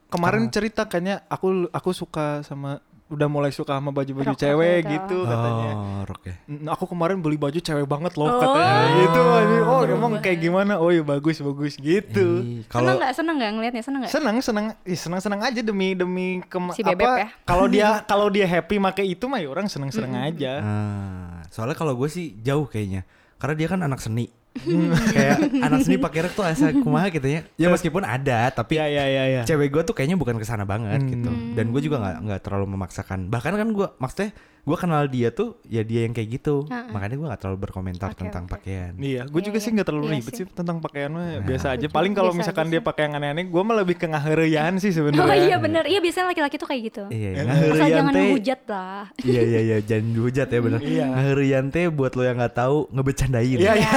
kemarin cerita kayaknya aku aku suka sama udah mulai suka sama baju-baju cewek gitu. gitu katanya. Oh, rok ya. "Mm, Aku kemarin beli baju cewek banget loh Oh. katanya gitu. anjing. Oh, emang kayak gimana? Oh, iya bagus bagus gitu. Ih, Seneng Kalau nggak? Seneng nggak ngelihatnya? Seneng nggak? Senang senang ih, senang senang aja demi demi kema- Si bebek apa ya. kalau dia [LAUGHS] kalau dia happy make itu mah ya orang senang senang aja. Ah, soalnya kalau gue sih jauh kayaknya. Karena dia kan anak seni. Kayak anak seni pakai rok tuh asa kumaha gitu ya. Ya meskipun ada, tapi Iya iya iya iya. cewek gue tuh kayaknya bukan ke sana banget Hmm. gitu. Dan gue juga nggak nggak terlalu memaksakan. Bahkan kan gue maksudnya gue kenal dia tuh ya dia yang kayak gitu. Ha-ha. Makanya gue nggak terlalu berkomentar Oke, tentang oke. pakaian. Iya, gue Iya, juga iya. sih nggak terlalu Iya ribet sih. sih tentang pakaian mah Nah. biasa aja. Paling kalau misalkan dia sih. pakai yang aneh-aneh, gue mah lebih ke ngaheureuyaan sih [LAUGHS] Oh sebenarnya. iya bener, iya biasanya laki-laki tuh kayak gitu. Iya, Asal jangan teh- menghujat lah. Iya iya iya jangan dihujat ya bener. Iya. Ngaheureuyaan teh buat lo yang nggak tahu ngebecandain. Iya, iya.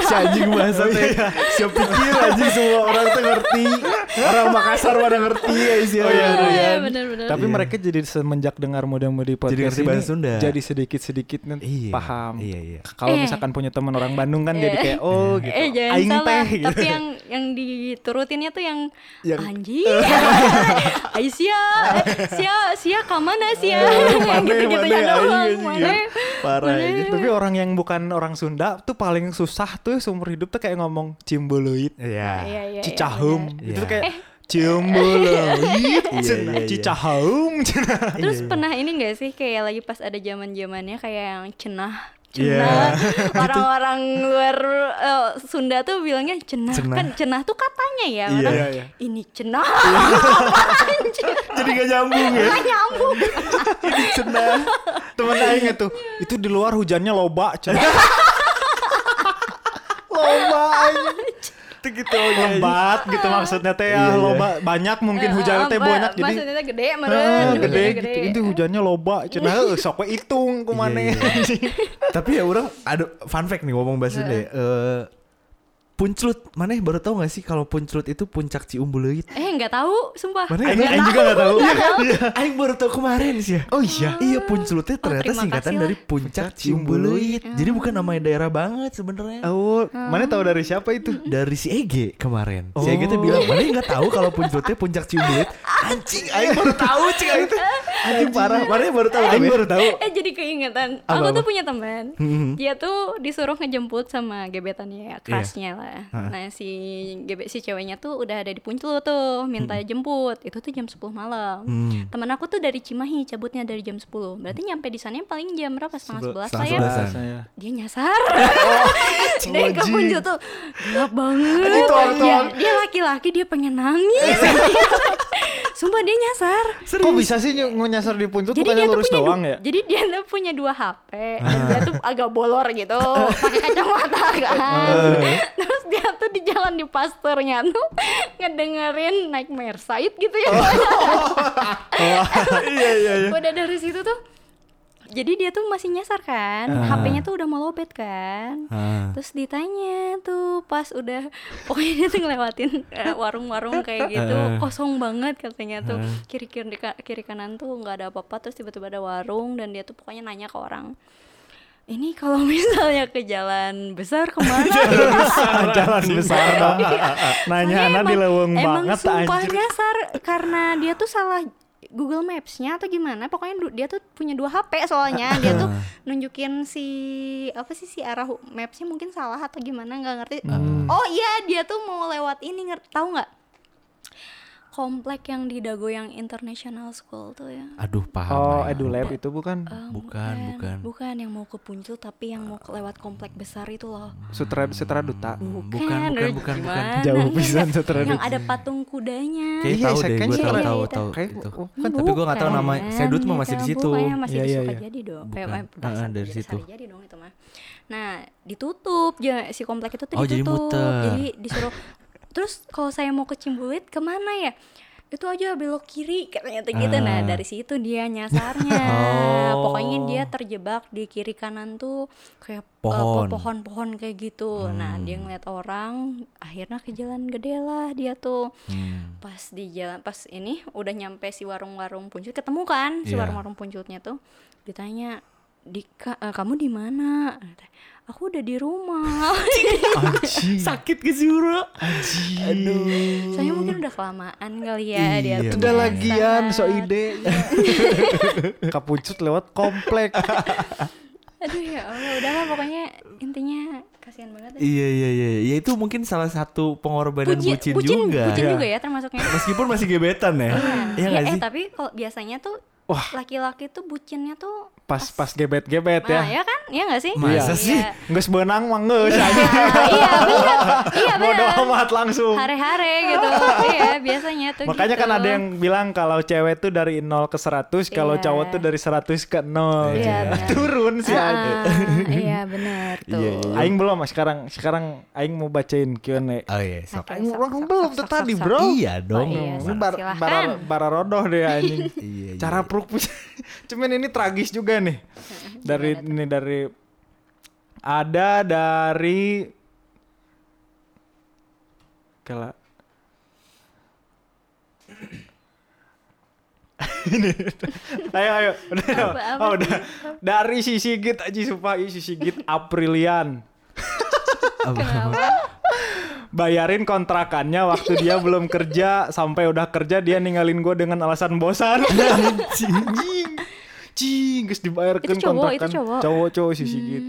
si anjing bahasa teh. Siapa pikir anjing semua orang tuh ngerti. Orang Makassar pada ngerti ya isi Oh, iya, Oh, iya. iya bener-bener. Tapi Iya. mereka jadi semenjak dengar muda-mudi podcast bahasa Sunda. jadi sedikit-sedikit nih Iya, paham. iya, iya. Kalau Eh. misalkan punya teman orang Bandung kan jadi kayak oh gitu. Eh jangan Aing salah, teh gitu. tapi yang yang diturutinnya tuh yang, Yang- anjing. [LAUGHS] Aisyah, sia sia kamana sia. Mana, gitu-gitu mana, ya doang. anjing, anjing. Mana? Parah aja. Tapi orang yang bukan orang Sunda tuh paling susah tuh seumur hidup tuh kayak ngomong cimbuluit, Iya. Iya, iya, cicahum. iya, benar. Itu kayak cimbuluit, [LAUGHS] Iya, cenah, iya, iya. cicahum. cenah. Terus pernah ini gak sih kayak lagi pas ada zaman zamannya kayak yang cenah cenah [LAUGHS] orang-orang luar eh, Sunda tuh bilangnya cenah. Cenah. kan cenah tuh katanya ya orang Iya, iya. ini cenah [LAUGHS] Jadi gak nyambung ya. nggak nyambung Cenah. Temen aing itu, itu di luar hujannya loba, cenah. loba anjing. Itu gitu lebat gitu maksudnya teh Iya, ya iya. loba banyak mungkin hujannya teh Eh, banyak jadi maksudnya teh gede meren gede gitu. Itu hujannya loba. Cenah heuh, sok we hitung kumana Iya, iya. Tapi ya orang ada fun fact nih ngomong bahasa deh. Eh punclut, mana baru tahu gak sih kalau punclut itu puncak Ciumbuleuit? eh nggak tahu sumpah Mana Aing aing juga enggak tahu. Iya kan? Aing baru tahu kemarin sih ya. Oh iya. Iya punclutnya ternyata terima singkatan dari lah. puncak Ciumbuleuit. Jadi bukan nama daerah banget sebenarnya. Oh, mana tahu dari siapa itu? Dari si Ege kemarin. Si Oh. Ege tuh bilang, mana nggak tahu kalau punclutnya puncak Ciumbuleuit. Anjing, Aing baru tahu cik Aing tuh. Anjing parah. Mana baru tahu. Aing baru tahu. eh jadi keingetan aku tuh punya teman Mhm. dia tuh disuruh ngejemput sama gebetannya ya Iya. Lah nah si gebe si ceweknya tuh udah ada di Puncul tuh minta jemput itu tuh jam 10 malam Hmm. teman aku tuh dari Cimahi cabutnya dari jam 10 berarti nyampe di sana paling jam berapa setengah sebelas lah setengah ya sebelasan. Saya. dia nyasar dia ke. Puncul tuh gelap banget Aduh, tuang, dia, tuang. dia laki-laki dia pengen nangis [LAUGHS] sumpah dia nyasar. Kok bisa sih ny- nyasar di puncut bukannya dia tuh lurus punya doang ya? Jadi dia tuh punya dua HP. Dan dia tuh agak bolor gitu, pakai kacamata kan. Terus dia tuh di jalan di pasturnya tuh ngedengerin Nightmare Side gitu ya. [LAUGHS] Iya iya iya. Udah dari situ tuh jadi dia tuh masih nyasar kan, HP-nya tuh udah mau lobet kan. Ah. Terus ditanya tuh pas udah [LAUGHS] pokoknya dia tuh ngelewatin eh, warung-warung kayak gitu Ah. kosong banget katanya tuh kiri kiri kiri kanan tuh nggak ada apa-apa terus tiba-tiba ada warung dan dia tuh pokoknya nanya ke orang ini kalau [LAUGHS] misalnya ke jalan besar ke mana? [LAUGHS] Jalan besar dong. Nanya Soalnya anak di emang- leweng emang banget sumpah anjir. nyasar karena dia tuh salah Google Maps-nya atau gimana pokoknya dia tuh punya dua HP soalnya. Dia tuh nunjukin si apa sih si arah maps-nya mungkin salah atau gimana nggak ngerti. Oh iya dia tuh mau lewat ini ngerti tahu nggak komplek yang di Dago yang International School tuh ya Aduh paham. Oh, Nay. EduLab itu bukan Eh, Bukan, bukan. bukan yang mau ke Puncul tapi yang mau ke- lewat komplek besar itu loh Sutra Sutra Duta. bukan, bukan, bukan, bukan, bukan. Jauh ya? pisan [LAUGHS] Sutra yang Duta. ada patung kudanya Kayak Iya, tahu saya deh, gue tahu tahu tahu Kayak itu. bukan Hmm, Tapi gua nggak tahu nama bukan, Sedut mah masih di situ. Iya, iya, iya. Sukajadi dong. Bukan. Ah, dari di situ. Sukajadi dong itu mah. Nah, ditutup ya si komplek itu tuh Oh, jadi ditutup. muter. Jadi disuruh Terus kalau saya mau ke Cimbulit ke mana ya? Itu aja belok kiri katanya tuh gitu. Nah, Ah. dari situ dia nyasarnya. [LAUGHS] Oh. Pokoknya dia terjebak di kiri kanan tuh kayak eh, Pohon. Hmm. pohon-pohon kayak gitu. Nah, dia ngeliat orang, akhirnya ke jalan gede lah dia tuh Hmm. pas di jalan pas ini udah nyampe si warung-warung puncut ketemu kan si Iya. warung-warung puncutnya tuh ditanya di "Ka- eh, kamu di mana aku udah di rumah. Sakit ke sih bro? Anjing. saya mungkin udah kelamaan kali ya dia Iya, tuh Udah lagian so ide. [LAUGHS] Kapucut lewat komplek. [LAUGHS] aduh ya Allah udahlah pokoknya intinya kasihan banget ya. Iya iya iya. Ya itu mungkin salah satu pengorbanan Buci- bucin, bucin, juga. bucin Iya. juga ya termasuknya Meskipun masih gebetan ya. Iya Ya, eh sih? tapi kalau biasanya tuh Wah. laki-laki tuh bucinnya tuh Pas pas gebet-gebet nah, ya. ya kan ya nggak sih Masa Iya. sih? Nggak sebenang mah Nah, anjing. iya benar iya Bodo benar amat langsung. hare-hare gitu iya biasanya tuh Makanya gitu. kan ada yang bilang kalau cewek tuh dari 0 ke 100, kalau Iya. cowok tuh dari 100 ke 0. Iya, benar. Turun sih Ah, anjing. iya benar tuh Iya, iya. Aing belum mas sekarang sekarang Aing mau bacain Q&A. Oh iya, sok. Oke, Aing sok, orang sok, belum sok, tuh sok, tadi sok, bro. Iya dong. Iya, Ini sok. bar, Silahkan. bara, bara rodoh deh anjing. Iya, iya. Cara pruk [LAUGHS] Cuman ini tragis juga nih. [LAUGHS] Dari ini dari ada dari Kala [LAUGHS] ini. Ayo ayo. Udah Apa, apa oh, udah. dari si Sigit aja supaya si Sigit Aprilian. Bayarin kontrakannya waktu dia [LAUGHS] belum kerja. Sampai udah kerja dia ninggalin gue dengan alasan bosan. Anjing cing geus dibayarkan kontrakan cowok. cowok cowok si Sigit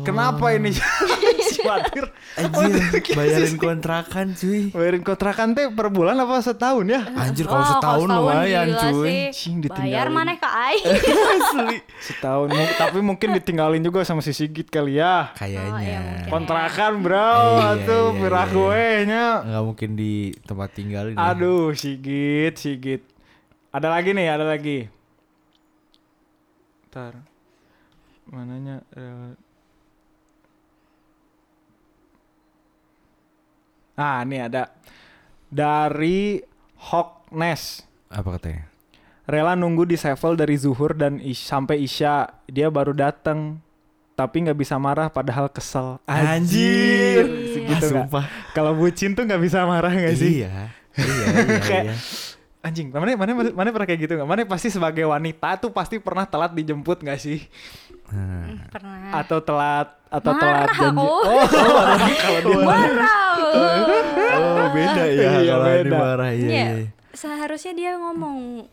kenapa ini [LAUGHS] si Fatir Anjir, bayarin kontrakan cuy. bayarin kontrakan teh per bulan apa setahun ya Anjir kalau Wah, setahun lumayan cuy. sih. Cing, Bayar ditinggalin. mana ke Aing? [LAUGHS] Asli. setahun tapi mungkin ditinggalin juga sama si Sigit kali ya Oh, iya, Kayaknya. kontrakan bro Iya, tuh iya, pirah iya. gue nya Nggak mungkin di tempat tinggal ini. aduh Sigit Sigit ada lagi nih ada lagi ntar mananya eh. ah ini ada dari Hawkness Apa katanya? rela nunggu di Sevel dari zuhur dan is- sampai isya dia baru datang tapi nggak bisa marah padahal kesel Anjir. segitu Ah, kalau bucin tuh nggak bisa marah nggak sih Iya. Iya, iya, [LAUGHS] iya. Anjing mana mana mana pernah kayak gitu nggak mana pasti sebagai wanita tuh pasti pernah telat dijemput nggak sih Nah, Pernah. atau telat atau Marah, telat janji oh. oh [LAUGHS] kalau dia Marah. Oh, beda ya Iya, kalau beda. dimarah iya. Iya. iya. Seharusnya dia ngomong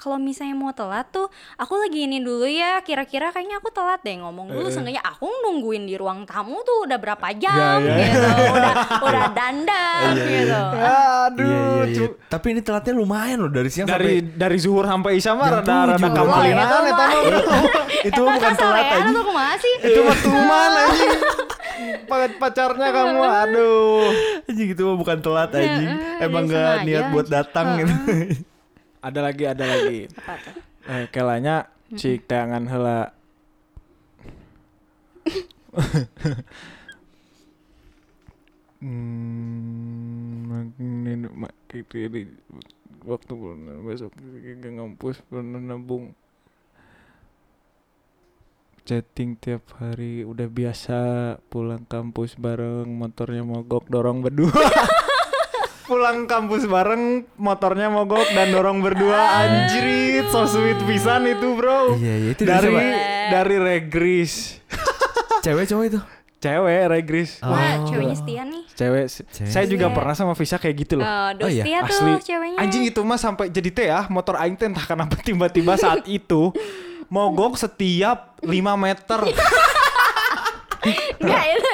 kalau misalnya mau telat tuh aku lagi ini dulu ya kira-kira kayaknya aku telat deh. Ngomong dulu seenggaknya aku nungguin di ruang tamu tuh udah berapa jam Ya, ya. gitu. [LAUGHS] Udah udah dandan gitu. aduh Iya, iya, iya. cu- Tapi ini telatnya lumayan loh dari siang dari sampai dari zuhur sampai isya mah Jam rada rada Wah, [LAUGHS] itu itu bukan telat aja. atau kumaha sih? Itu mah tuman Pa- pacarnya kamu aduh. Anjing itu mah bukan telat anjing. eh, Emang gak niat buat datang gitu. Ada lagi, ada lagi. Apa tuh? Eh, kelanya cik teangan heula. Hmm, gitu ini waktu besok ngampus pernah nabung chatting tiap hari udah biasa pulang kampus bareng motornya mogok dorong berdua [LAUGHS] pulang kampus bareng motornya mogok dan dorong berdua anjrit so sweet pisan itu bro Iya, iya, itu dari dari regris Cewek cowok itu. cewek regris Oh. Wah, ceweknya setia nih. cewek Cewek. saya juga Iya. pernah sama Visa kayak gitu loh Oh, Oh iya, setia tuh asli ceweknya. anjing itu mah sampai jadi teh ya motor aing teh entah kenapa tiba-tiba saat [LAUGHS] itu mogok setiap 5 meter [LAUGHS] Enggak, itu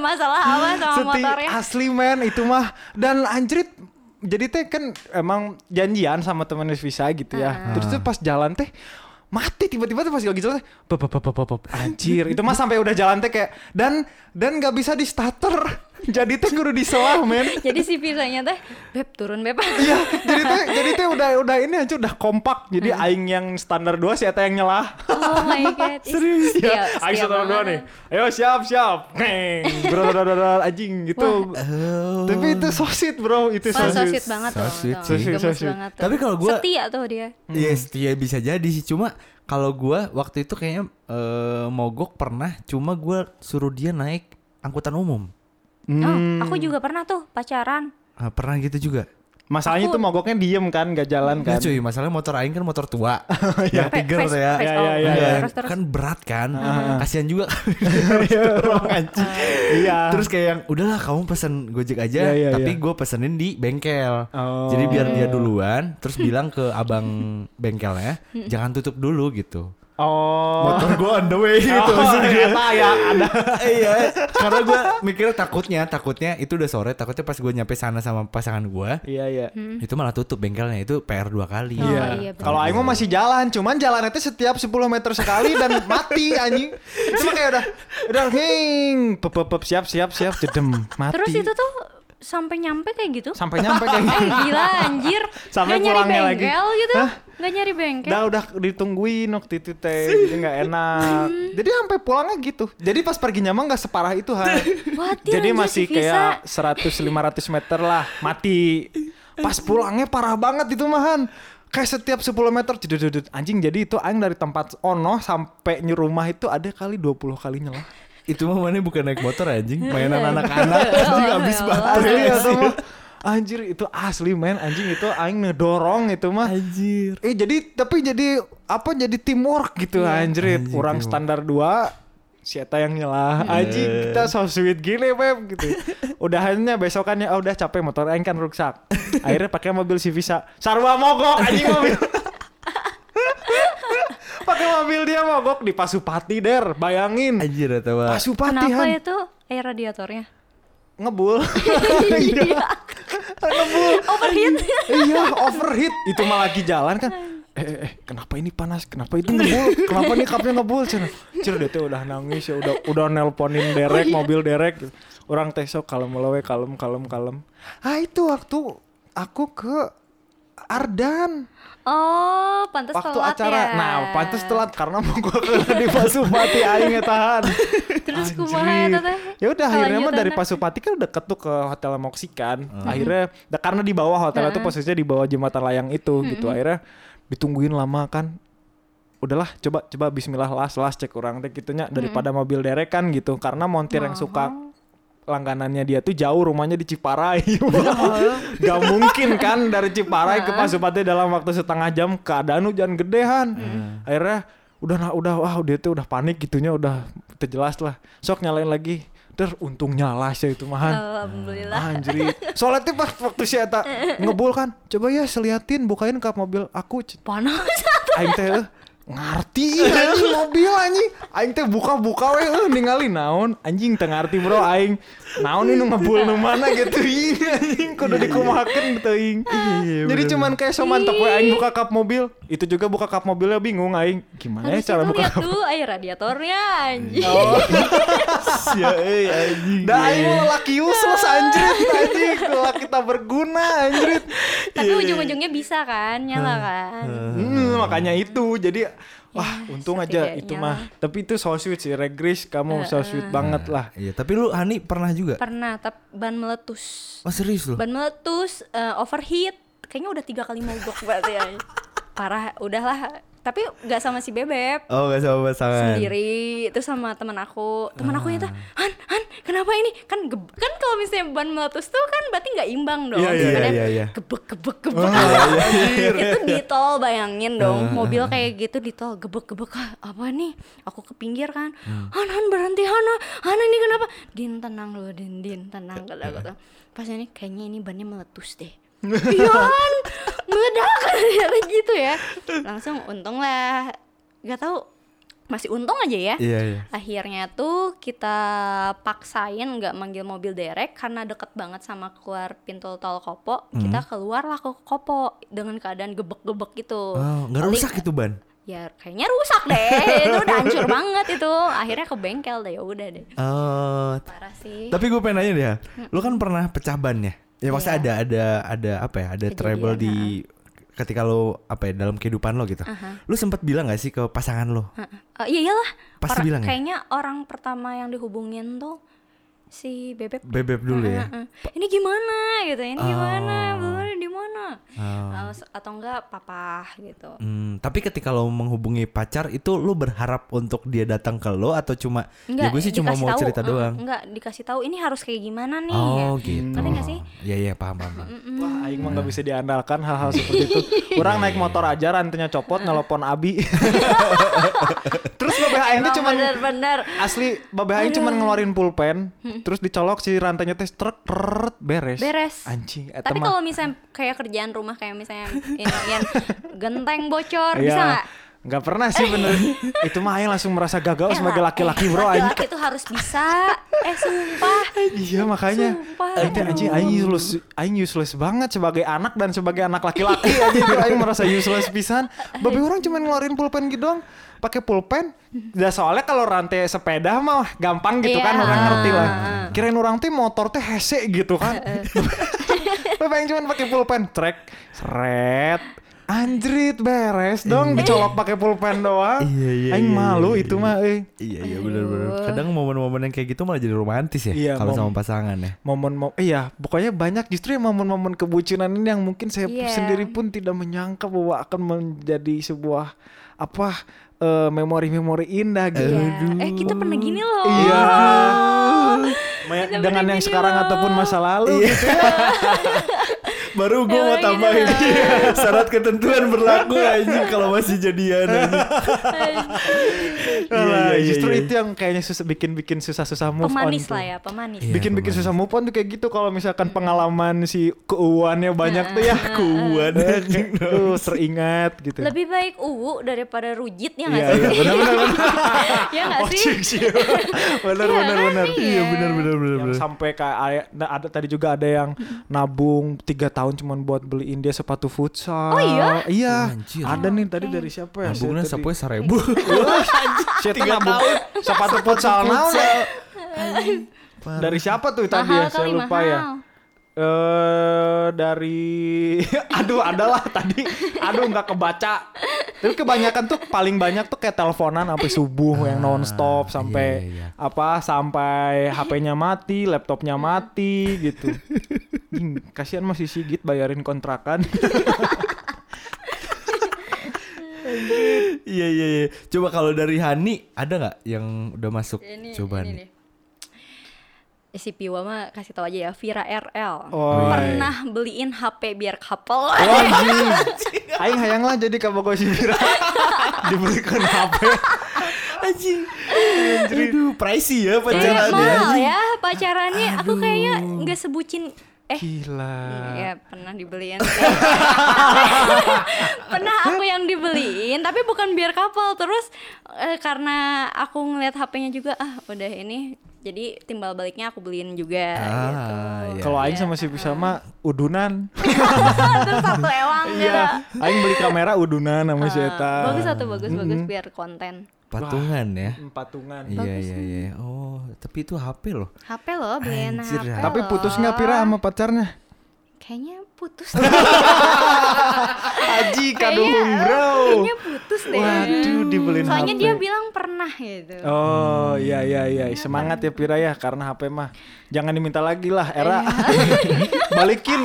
masalah apa sama Seti motornya? asli men. Itu mah. Dan anjrit jadi teh kan emang janjian sama temen Visa gitu ya. Terus tuh pas jalan teh mati. Tiba-tiba tuh pas lagi jalan pop, pop, pop, pop. anjir itu mah sampai udah jalan teh kayak dan dan nggak bisa di starter [LAUGHS] jadi teh kudu diselah men [LAUGHS] Jadi si pisanya teh, beb turun beb. [LAUGHS] Iya, jadi teh jadi teh udah udah ini aja udah kompak. Jadi Hmm. aing yang standar dua si eta yang nyelah. Oh my god. Serius ya. Aing standar dua nih. Ayo siap siap. Neng, bro bro bro, bro, anjing gitu. Oh. Tapi itu so sweet bro, itu Wah, so so sweet. sweet banget So tuh. sweet tuh. sih. Gemes So sweet. banget tuh. Tapi kalau gua- setia tuh dia. Iya, setia bisa jadi sih. Cuma kalau gua waktu itu kayaknya eh, mogok pernah, cuma gua suruh dia naik angkutan umum. Hmm. Oh, aku juga pernah tuh pacaran. Ah, pernah gitu juga. Masalahnya Aku- itu mogoknya diem kan, gak jalan kan. Enggak cuy, masalahnya motor aing kan motor tua. [LAUGHS] Iya. yang tiger Face- tuh ya. face Ya, ya, ya, Iya, Terus terus. kan berat kan. Kasihan juga. [LAUGHS] Iya. Iya. Terus kayak yang udahlah kamu pesen Gojek aja, Iya, iya, tapi iya. gue pesenin di bengkel. Oh. Jadi biar dia duluan, terus bilang ke abang bengkelnya, jangan tutup dulu gitu. Oh. Motor gue on the way [LAUGHS] gitu. Oh, ternyata ya ada. [LAUGHS] iya, karena gue mikirnya takutnya, takutnya itu udah sore, takutnya pas gue nyampe sana sama pasangan gue, Iya, iya. itu malah tutup bengkelnya itu PR dua kali. Oh, Iya. iya. Kalau Aing mah masih jalan, cuman jalan itu setiap 10 meter sekali dan [LAUGHS] mati anjing. Itu mah kayak udah udah hing, pep pep pep, siap siap siap jedem mati. Terus itu tuh sampai nyampe kayak gitu? sampai nyampe kayak [LAUGHS] Eh gitu. gila anjir. [LAUGHS] Sampai Nggak nyari pulangnya lagi. bengkel gitu? Hah? Nggak nyari bengkel? Udah udah ditungguin waktu itu teh, [LAUGHS] jadi nggak enak. Jadi sampai pulangnya gitu. Jadi pas pergi nyamang nggak separah itu ha. Watir, Jadi masih si kayak 100 500 meter lah mati. Pas pulangnya parah banget itu mahan. Kayak setiap 10 meter jedut anjing jadi itu aing dari tempat ono sampai nyu rumah itu ada kali 20 kali nyelah. Itu mah mana bukan naik motor anjing, mainan anak-anak [LAUGHS] anjing Oh, habis ya baterai ya sih. mah. Anjir itu asli men anjing itu aing ngedorong itu mah. Anjir. Eh jadi tapi jadi apa jadi teamwork gitu anjir. Anjing, Orang teamwork. standar 2 si Eta yang nyelah anjing kita so sweet gini Beb gitu. [LAUGHS] Udahannya besokannya oh, udah capek motor aing kan rusak. Akhirnya pakai mobil si Visa. Sarwa mogok anjing mobil. [LAUGHS] pakai mobil dia mogok di Pasupati der, bayangin. Anjir atau Pasupati Kenapa Han. itu? Air radiatornya? ngebul. [LAUGHS] Iya. ngebul. Overheat. iya overheat. Itu mah lagi jalan kan. Eh, eh, eh, kenapa ini panas? Kenapa itu ngebul? Kenapa nih kapnya ngebul? Cina. Cina dia teh udah nangis ya udah udah nelponin derek mobil derek. Orang teh sok kalem lewe kalem kalem kalem. Ah itu waktu aku ke Ardan Oh, pantas waktu telat acara ya. nah pantas telat karena mau gua ke di Pasupati aing ya tahan [LAUGHS] Terus kumaha eta teh? Ya udah akhirnya mah dari. Pasupati kan udah ketuk ke Hotel Moxie kan. Akhirnya da- karena di bawah hotel itu posisinya di bawah jembatan layang itu gitu. Akhirnya ditungguin lama kan. Udahlah coba coba bismillah las las cek orang teh gitunya daripada mobil derek kan gitu. Karena montir yang suka langganannya dia tuh jauh rumahnya di Ciparai. [LAUGHS] Gak mungkin kan dari Ciparai ke Pasupati dalam waktu setengah jam keadaan hujan gedehan. Akhirnya udah nah, udah wah dia tuh udah panik gitunya udah terjelas lah. Sok nyalain lagi. Der untung nyala sih itu mahan. Alhamdulillah. Anjrit. [LAUGHS] Soalnya tuh pas waktu si Eta [LAUGHS] ngebul kan. Coba ya seliatin bukain kap mobil aku. Panas. Aing teh ngarti anjing mobil anjing. Aing teh buka-buka we eh ningali naon? Anjing teu ngarti bro aing naon ini ngebul nu mana gitu. [LAUGHS] Ing anjing kudu dikumahakeun teuing. Jadi cuman kayak so mantep we aing buka kap mobil. Itu juga buka kap mobilnya bingung aing. Gimana ya cara buka kap tuh air radiatornya anjing. Oh. [LAUGHS] Sia euy anjing. Dah aing laki useless anjrit. Anjing laki tak berguna anjrit. Tapi ujung-ujungnya bisa kan, nyala kan. Hmm, makanya itu. Jadi wah untung aja itu mah tapi itu so sweet sih Regris kamu so sweet banget lah Iya, tapi lu Hani pernah juga? Pernah, tapi ban meletus. Oh serius lu? Ban meletus, eh, overheat. Kayaknya udah tiga kali mogok berarti ya. [LAUGHS] Parah, udahlah. Tapi nggak sama si Bebek. Oh gak sama pasangan sendiri itu sama teman aku. Teman aku Ah. itu Han Han kenapa ini? Kan kan kalau misalnya ban meletus tuh kan berarti nggak imbang dong. Iya, iya, Kadang iya, iya. gebek gebek gebek. Itu di tol bayangin Ah, dong mobil kayak gitu di tol gebek gebek. Ah, apa nih? Aku ke pinggir kan. Hmm. Han Han berhenti Han Han. Ini kenapa? Din tenang loh Din Din tenang kata aku tuh. Pas ini kayaknya ini bannya meletus deh Han meledak! Kayak [LAUGHS] gitu ya. Langsung untung lah nggak tahu masih untung aja ya. Iya iya. Akhirnya tuh kita paksain nggak manggil mobil derek karena deket banget sama keluar pintu tol Kopo Hmm. kita keluarlah ke Kopo dengan keadaan gebek-gebek gitu. Oh gak Paling- rusak itu ban? ya kayaknya rusak deh. Itu udah hancur [LAUGHS] banget itu. Akhirnya ke bengkel deh ya udah deh. Oh. Parah sih. Tapi gue pengen nanya deh ya, lu kan pernah pecah ban ya? Ya maksudnya Iya. ada ada ada apa ya? Ada Kejadian, trouble di ketika lo apa ya dalam kehidupan lo gitu. Lu sempat bilang gak sih ke pasangan lo? Eh, iya iyalah Pasti Orang- bilang ya? kayaknya orang pertama yang dihubungin tuh si bebek Bebek dulu ya. Ini gimana gitu ini gimana Oh. belum di mana Oh. Atau enggak papa gitu Hmm, tapi ketika lo menghubungi pacar itu lo berharap untuk dia datang ke lo atau cuma ya gue sih cuma mau tahu, cerita uh, doang. enggak dikasih tahu ini harus kayak gimana nih Oh ya. gitu. Ngerti nggak sih? Iya iya paham paham. wah aing mah nggak bisa diandalkan hal-hal seperti itu [LAUGHS] orang naik motor aja rantainya copot nelpon abi [LAUGHS] terus babeh aing tuh cuman bener-bener asli babeh aing cuman ngeluarin pulpen terus dicolok si rantainya teh truk beres. Beres. Anjing eta tapi kalau misalnya kayak kerjaan rumah kayak misalnya ini yang [LAUGHS] genteng bocor Iya. bisa nggak nggak pernah sih bener [LAUGHS] itu mah aing langsung merasa gagal sebagai lah, laki-laki eh, bro aing laki-laki tuh harus bisa eh sumpah Iya makanya Sumpah. Aing anjing aing useless aing useless banget sebagai anak dan sebagai anak laki-laki aja itu aing merasa useless pisan. Babe orang cuma ngeluarin pulpen gitu doang. Pakai pulpen. Ya soalnya kalau rantai sepeda mah gampang gitu kan Iya. orang ngerti lah. Kirain orang teh motor teh hese gitu kan. [LAUGHS] Babe aing cuma pakai pulpen trek seret Anjrit beres dong dicolok pakai pulpen doang. Iya, iya, Aing iya, malu iya, itu iya. mah euy. Iya iya benar-benar. Kadang momen-momen yang kayak gitu malah jadi romantis ya Iya, kalau sama pasangan ya. momen mo iya pokoknya banyak justru ya momen-momen kebucinan ini yang mungkin saya Iya. sendiri pun tidak menyangka bahwa akan menjadi sebuah apa eh, memori-memori indah gitu. Iya. eh kita pernah gini loh Iya. Kita dengan yang sekarang loh. ataupun masa lalu gitu ya. [LAUGHS] Baru gue mau gitu tambahin lah. syarat ketentuan berlaku anjing kalau masih jadian anjing. Alah, iya, justru iya. itu yang kayaknya susah bikin-bikin susah-susah move pemanis on. tuh. lah ya pemanis Iya, Bikin-bikin pemanis. susah move on tuh kayak gitu kalau misalkan pengalaman si keuannya banyak tuh ya. [LAUGHS] Kuat anjing. Tuh teringat gitu. lebih baik uwu daripada rujit ya nggak Iya, sih iya, benar-benar. [LAUGHS] ya nggak Oh, sih cik, cik. bener Iya kan? Iya benar benar benar benar. sampai kayak aya- ada tadi juga ada yang nabung tiga tahun cuman buat beliin dia sepatu futsal. Oh iya? iya. Anjir. ada nih tadi dari siapa ya? Tadi- sapunya seribu. [LAUGHS] Saya tuh nabung? sepatu futsal naon dari siapa tuh tadi ya? saya lupa ya eh dari [LAUGHS] aduh adalah tadi aduh nggak kebaca tapi kebanyakan tuh paling banyak tuh kayak teleponan sampai subuh yang nonstop sampai iya, iya. apa sampai HP-nya mati laptopnya mati gitu Ing, kasihan masih Sigit bayarin kontrakan [LAUGHS] Iya iya iya. Coba kalau dari Hani ada nggak yang udah masuk? ini Coba ini nih. nih. Si Piwa mah kasih tau aja ya Vira RL Oh. pernah beliin HP biar couple Wajib. [LAUGHS] Aing hayang lah jadi kabogo si Vira [LAUGHS] dibelikan HP. Anjing. Aduh, pricey ya Eh, pacaran mahal ya pacarannya aku kayaknya nggak sebutin eh Gila. ya pernah dibeliin [LAUGHS] pernah aku yang dibeliin tapi tapi bukan biar couple terus eh, karena aku ngeliat HP-nya juga ah udah ini jadi timbal baliknya aku beliin juga Ah, gitu iya. Kalau aing sama si Bisama udunan. [LAUGHS] terus satu ewang gitu Iya, aing beli kamera udunan sama si Eta. Ah, bagus satu bagus bagus biar konten Patungan ya. Patungan. Iya iya iya. Oh, tapi itu HP loh. HP loh beliin Anjir, HP Tapi putus nggak Pira sama pacarnya? kayaknya putus [LAUGHS] Aji kaduhung bro. kayaknya putus deh Waduh, dibeliin soalnya HP. dia bilang pernah gitu Oh iya iya iya semangat ya Pira ya karena HP mah jangan diminta lagi lah era [LAUGHS] balikin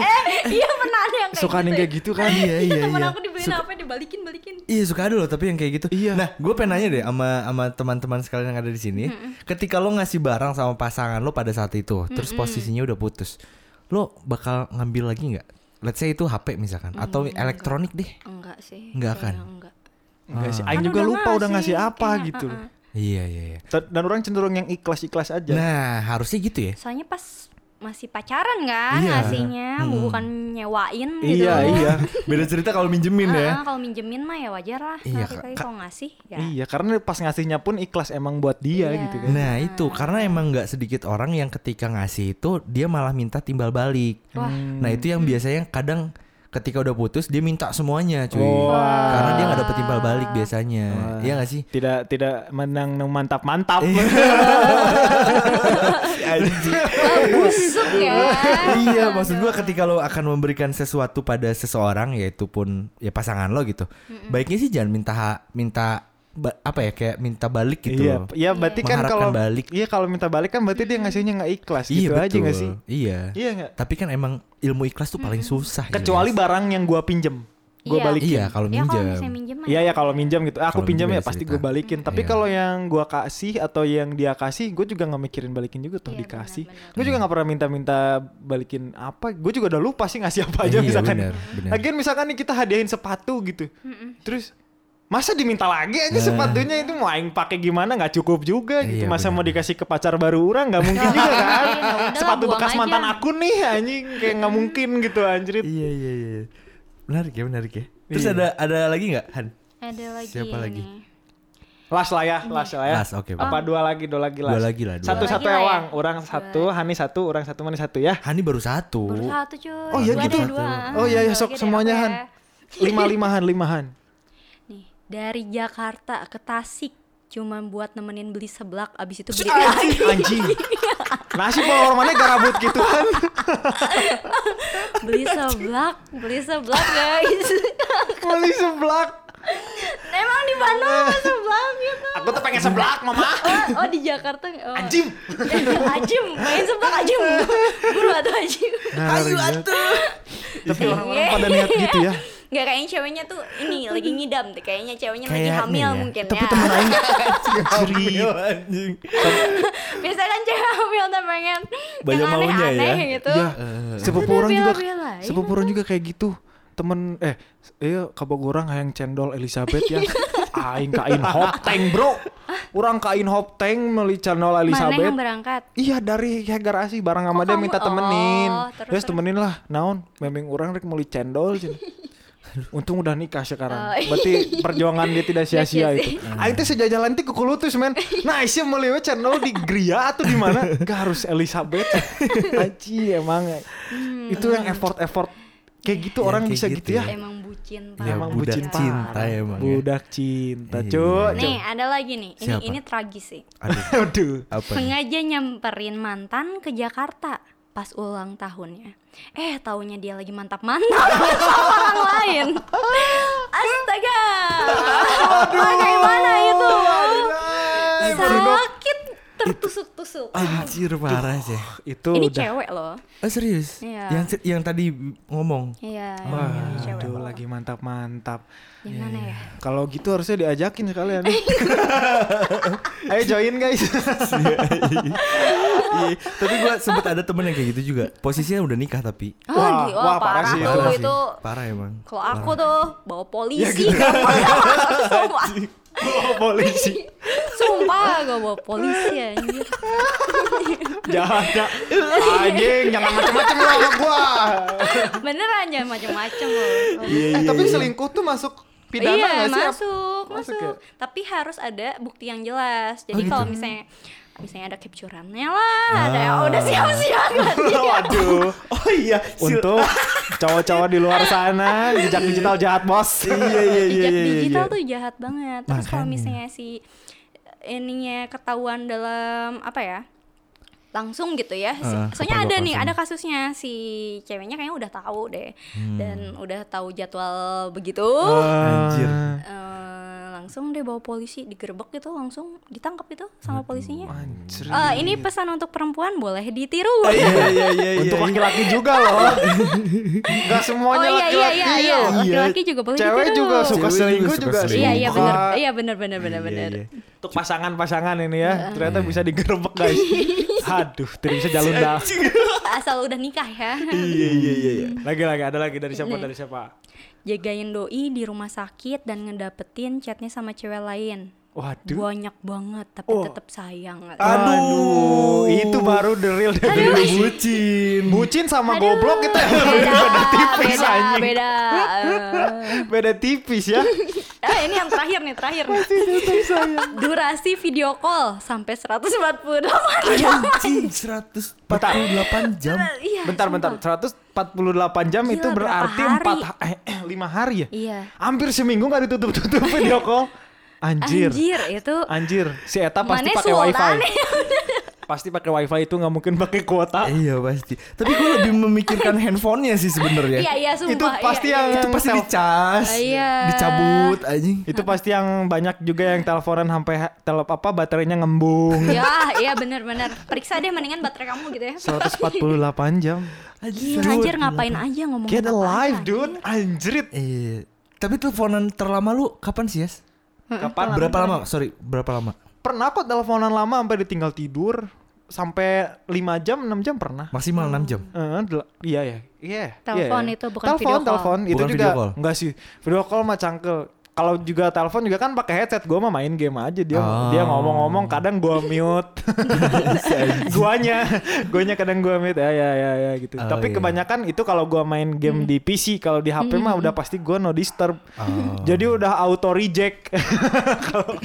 iya pernah ada yang kayak suka gitu nih ya. kayak gitu kan Iya iya temen iya. aku dibeliin HP dibalikin balikin Iya suka ada loh tapi yang kayak gitu. Iya. Nah, gue pengen nanya deh sama sama teman-teman sekalian yang ada di sini. Ketika lo ngasih barang sama pasangan lo pada saat itu, terus posisinya udah putus, lo bakal ngambil lagi nggak? Let's say itu HP misalkan atau elektronik deh. enggak sih Enggak kan? enggak enggak sih. Kan Aing juga udah lupa udah ngasih. apa kayak, gitu. Iya iya iya. dan orang cenderung yang ikhlas ikhlas aja. Nah, harusnya gitu ya. soalnya pas masih pacaran kan Iya. ngasihnya. Bukan nyewain gitu. Iya iya. [LAUGHS] Beda cerita kalau minjemin ya. Ah, kalau minjemin mah ya wajar lah. Iya, tapi kalau ngasih ya. Iya karena pas ngasihnya pun ikhlas emang buat dia Iya. gitu kan. Nah itu. Karena emang nggak sedikit orang yang ketika ngasih itu dia malah minta timbal balik. Wah. Nah itu yang biasanya kadang ketika udah putus dia minta semuanya cuy. Wah. Karena dia nggak dapet timbal balik biasanya. Wah. Iya gak sih? tidak tidak menang nang mantap mantap [LAUGHS] busuk ya iya maksud gua ketika lo akan memberikan sesuatu pada seseorang yaitu pun ya pasangan lo gitu. Baiknya sih jangan minta minta ba- apa ya kayak minta balik gitu. iya loh. iya berarti kan kalau balik. iya kalau minta balik kan berarti dia ngasihnya nggak ikhlas Iya gitu aja betul. nggak sih Iya. iya nggak Tapi kan emang ilmu ikhlas tuh paling susah. kecuali Ilyas. barang yang gua pinjem gua Iya. balikin Iya kalau ya kalau minjem. minjem mah Iya ya kalau minjam gitu, aku pinjam minjem ya ya pasti gue balikin. Tapi Iya. kalau yang gua kasih atau yang dia kasih, gue juga nggak mikirin balikin juga toh Iya, dikasih. Gue juga nggak pernah minta-minta balikin apa. Gue juga udah lupa sih ngasih apa aja Iya, misalkan. benar, benar. Lagian misalkan nih kita hadiahin sepatu gitu, terus masa diminta lagi aja Nah. sepatunya itu mau aing pakai gimana nggak cukup juga gitu. Iya, Masa benar. mau dikasih ke pacar baru orang nggak mungkin [LAUGHS] juga kan. Iya, Sepatu bekas aja. mantan aku nih anjing kayak nggak mungkin gitu anjir. Iya iya iya. Menarik ya, menarik ya. Terus Iya. ada ada lagi nggak Han? ada lagi Siapa lagi? Las lah ya, las lah ya. Las, oke, Apa dua lagi, dua lagi Dua las. lagi lah, dua Satu lagi satu ya. ewang, orang satu, Hani satu, orang satu, Mani satu ya. Hani baru satu. baru satu cuy Oh, iya Dua gitu? dua. Oh, iya, iya, Dua sok lagi semuanya, Han. ya. Lima limahan, limahan. Dari Jakarta ke Tasik cuma buat nemenin beli seblak abis itu beli Anjing, anjing. [LAUGHS] Nasi kalau mana garabut gitu kan. beli seblak beli seblak guys Beli seblak. emang di Bandung ada seblak gitu Aku tuh pengen seblak, Mama. oh, oh di Jakarta oh. Anjing. ajim main seblak ajim buru atau ajim Ayo atuh. Tapi orang-orang pada niat gitu ya. Nggak kayaknya ceweknya tuh ini [LAUGHS] lagi ngidam deh kayaknya ceweknya lagi Kayaknya hamil ya. mungkin Tapi ya temen aing [LAUGHS] Hamil, anjing. [LAUGHS] biasanya kan cewek hamil tuh pengen Banyak yang maunya ya. aneh-aneh gitu Iya. Sepupu orang juga sepupu orang juga kayak gitu. Temen eh iya kabog orang hayang cendol Elizabeth ya. Aing kain hop tank, Bro. Orang kain hop tank meuli cendol mana Elizabeth. yang berangkat Iya dari ya garasi barang sama Kok dia minta temenin. oh, terus, terus, terus. temenin lah. Naon? Memang orang rek meuli cendol. Untung udah nikah sekarang. Oh, iya. Berarti perjuangan dia tidak sia-sia Nggak itu. Aing teh sejajalan teh ke Kulutus men. [LAUGHS] Nah, sih meuli we cendol di Gria atau di mana? Gak harus Elizabeth. [LAUGHS] Aci emang. Itu yang effort-effort kayak gitu Ya, orang kayak bisa gitu gitu ya. emang bucin Ya, pak Emang budak bucin cinta parah. emang ya. Budak cinta, Iya. Cuk. nih ada lagi nih ini Siapa? ini tragis sih Aduh, [LAUGHS] Aduh. apa nih? sengaja nyamperin mantan ke Jakarta pas ulang tahunnya. Eh taunya dia lagi mantap mantap [LAUGHS] sama orang lain. Astaga. Bagaimana itu? Sakit tertusuk-tusuk Anjir parah sih. Itu ini udah cewek loh Oh serius? Iya. Yang yang tadi ngomong. iya Wah, cewek aduh loh. lagi mantap-mantap. gimana ya Kalau gitu harusnya diajakin sekalian. [LAUGHS] Ayo join guys. [LAUGHS] Iya, tapi gua sempet ada temen yang kayak gitu juga. Posisinya udah nikah tapi. oh, Wah, gila, wah, parah parah, sih itu. Parah itu sih. Parah emang. kalau aku tuh bawa polisi gitu. [LAUGHS] sumpah Oh, polisi. sumpah gak bawa polisi anjir Jangan, jangan. Anjing, jangan macam-macam lo sama gua. beneran jangan macem-macem loh Eh, tapi selingkuh tuh masuk pidana iya, nggak sih? masuk, Masuk masuk. ya? Tapi harus ada bukti yang jelas. Jadi gitu. kalau misalnya misalnya ada capturannya lah, ada yang udah siap-siap. [LAUGHS] Waduh. Oh iya. Untuk cowok-cowok di luar sana, jejak digital jahat bos. iya iya iya Jejak iya. digital iya. tuh jahat banget. Terus kalau misalnya si ininya ketahuan dalam apa ya? langsung gitu ya. Eh, Soalnya ada kepergok nih, langsung. ada kasusnya si ceweknya kayaknya udah tahu deh Hmm. dan udah tahu jadwal begitu. Anjir. Eh, langsung deh bawa polisi digerebek gitu langsung ditangkap itu sama polisinya. Anjir. Eh, ini pesan untuk perempuan boleh ditiru. Iya iya iya iya. Untuk iya. laki-laki juga loh. [LAUGHS] Gak Oh semuanya iya iya laki-laki. iya iya, loh. laki-laki juga boleh Cewek ditiru. juga suka Cewek selingkuh juga Iya iya benar. Iya benar benar benar Iya, benar. iya. Untuk pasangan-pasangan ini ya, ternyata bisa digerebek guys. [LAUGHS] Aduh, tidak bisa jalur dah. Asal udah nikah ya. Iya iya iya. iya. [LAUGHS] Lagi-lagi ada lagi dari siapa dari siapa? Jagain doi di rumah sakit dan ngedapetin chatnya sama cewek lain. Waduh. Banyak banget tapi Oh. tetap sayang. Aduh, itu baru the real definition. Bucin. Bucin sama Aduh, goblok kita beda, beda tipis beda, anjing. beda. [LAUGHS] Beda tipis ya. [LAUGHS] Eh, ini yang terakhir nih, terakhir nih. [LAUGHS] Durasi video call sampai 148 jam. Anjing 148 jam. Iya. Bentar bentar, 148 jam Gila, itu berarti? 4 eh, eh, 5 hari ya? Iya. Hampir seminggu gak ditutup-tutup video call. Anjir. Anjir, itu Anjir, si Eta pasti pakai wifi. [LAUGHS] Pasti pakai wifi itu nggak mungkin pakai kuota. Iya pasti. Tapi gue lebih memikirkan handphonenya sih sebenarnya. Iya, iya, sumpah. Itu pasti iya, yang iya. Itu pasti dicas, Ah, iya. dicabut anjing. Itu pasti yang banyak juga yang teleponan sampai telep apa baterainya ngembung. Ya, iya benar-benar. Periksa deh mendingan baterai kamu gitu ya. 148 jam. Gila anjir ngapain aja ngomong Get alive, dude. Anjrit. Eh, tapi teleponan terlama lu kapan sih, Yes? Kapan? Berapa lama? Sorry, berapa lama? Pernah kok teleponan lama sampai ditinggal tidur. Sampai 5 jam, 6 jam pernah. Maksimal 6 jam. Eh, del- iya ya, iya. Telepon iya. itu bukan telepon, video call. Telepon, itu Bukan juga video call. enggak sih. Video call mah cangkel. Kalau juga telepon juga kan pakai headset, gua mah main game aja dia Oh. dia ngomong-ngomong kadang gua mute. guanya, guanya kadang gua mute ya ya ya, ya gitu. Oh, Tapi iya. kebanyakan itu kalau gua main game di PC, kalau di HP mah udah pasti gua no disturb. Oh. Jadi udah auto reject. [LAUGHS] Kalau-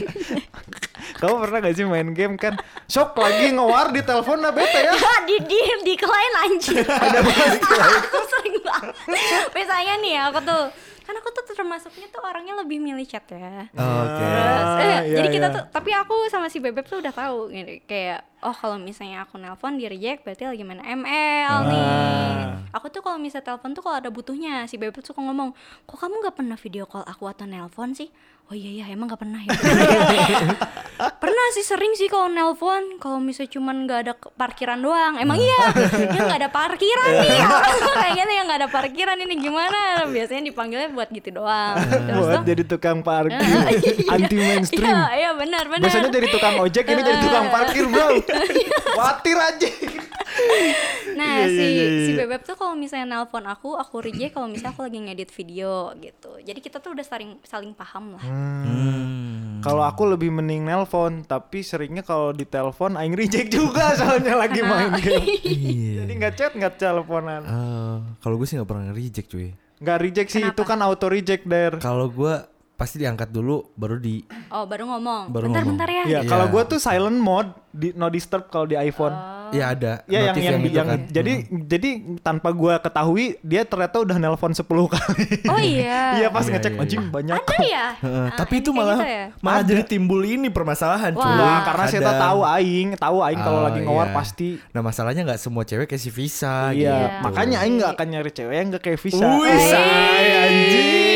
Kamu pernah gak sih main game kan Shock lagi ngewar di telepon nah bete ya Ya, di di decline anjir. aku sering banget. Misalnya nih aku tuh kan aku tuh termasuknya tuh orangnya lebih milih chat ya. Oke. Terus, eh, iya, jadi kita iya. tuh tapi aku sama si Bebek tuh udah tahu gitu. kayak oh kalau misalnya aku nelpon di reject berarti lagi main ML nih. Aku tuh kalau misalnya telepon tuh kalau ada butuhnya si Bebek suka ngomong, "Kok kamu nggak pernah video call aku atau nelpon sih?" Oh iya iya emang nggak pernah ya. [LAUGHS] pernah sih sering sih kalau nelpon kalau misalnya cuman nggak ada parkiran doang. Emang iya, ya nggak ada parkiran nih. [LAUGHS] Kayaknya yang nggak ada parkiran ini gimana? Biasanya dipanggilnya buat gitu doang. [LAUGHS] Terus Buat tuh- jadi tukang parkir Anti mainstream Iya, iya benar benar. Biasanya jadi tukang ojek ini jadi tukang parkir bro Khawatir aja Nah, Iya, si iya, iya, si iya. Bebek tuh kalau misalnya nelpon aku, aku reject kalau misalnya aku lagi ngedit video gitu. Jadi kita tuh udah saling saling paham lah. Hmm. Kalau aku lebih mending nelpon Tapi seringnya kalau di telepon Aing reject juga [LAUGHS] soalnya lagi main game Iya. Jadi nggak chat nggak teleponan Eh, kalau gue sih nggak pernah reject cuy. Nggak reject sih itu kan auto reject der Kalau gue pasti diangkat dulu, baru di Oh, baru ngomong. Baru bentar ngomong. bentar ya. Iya Iya. kalau gua tuh silent mode di no disturb kalau di iPhone ya ada. Iya yang notif yang, itu yang kan. jadi jadi tanpa gua ketahui dia ternyata udah nelpon 10 kali. Oh iya. [LAUGHS] Iya pas Iya, ngecek iya, anjing banyak. Ada ya? Heeh, Ah, tapi itu malah gitu ya? malah Ada. jadi timbul ini permasalahan cuy. Karena saya tahu aing, tahu aing kalau Oh, lagi ngewar iya. pasti. Nah masalahnya nggak semua cewek kayak si Visa Iya, gitu. makanya aing nggak akan nyari cewek yang gak kayak Visa. Wih, anjing.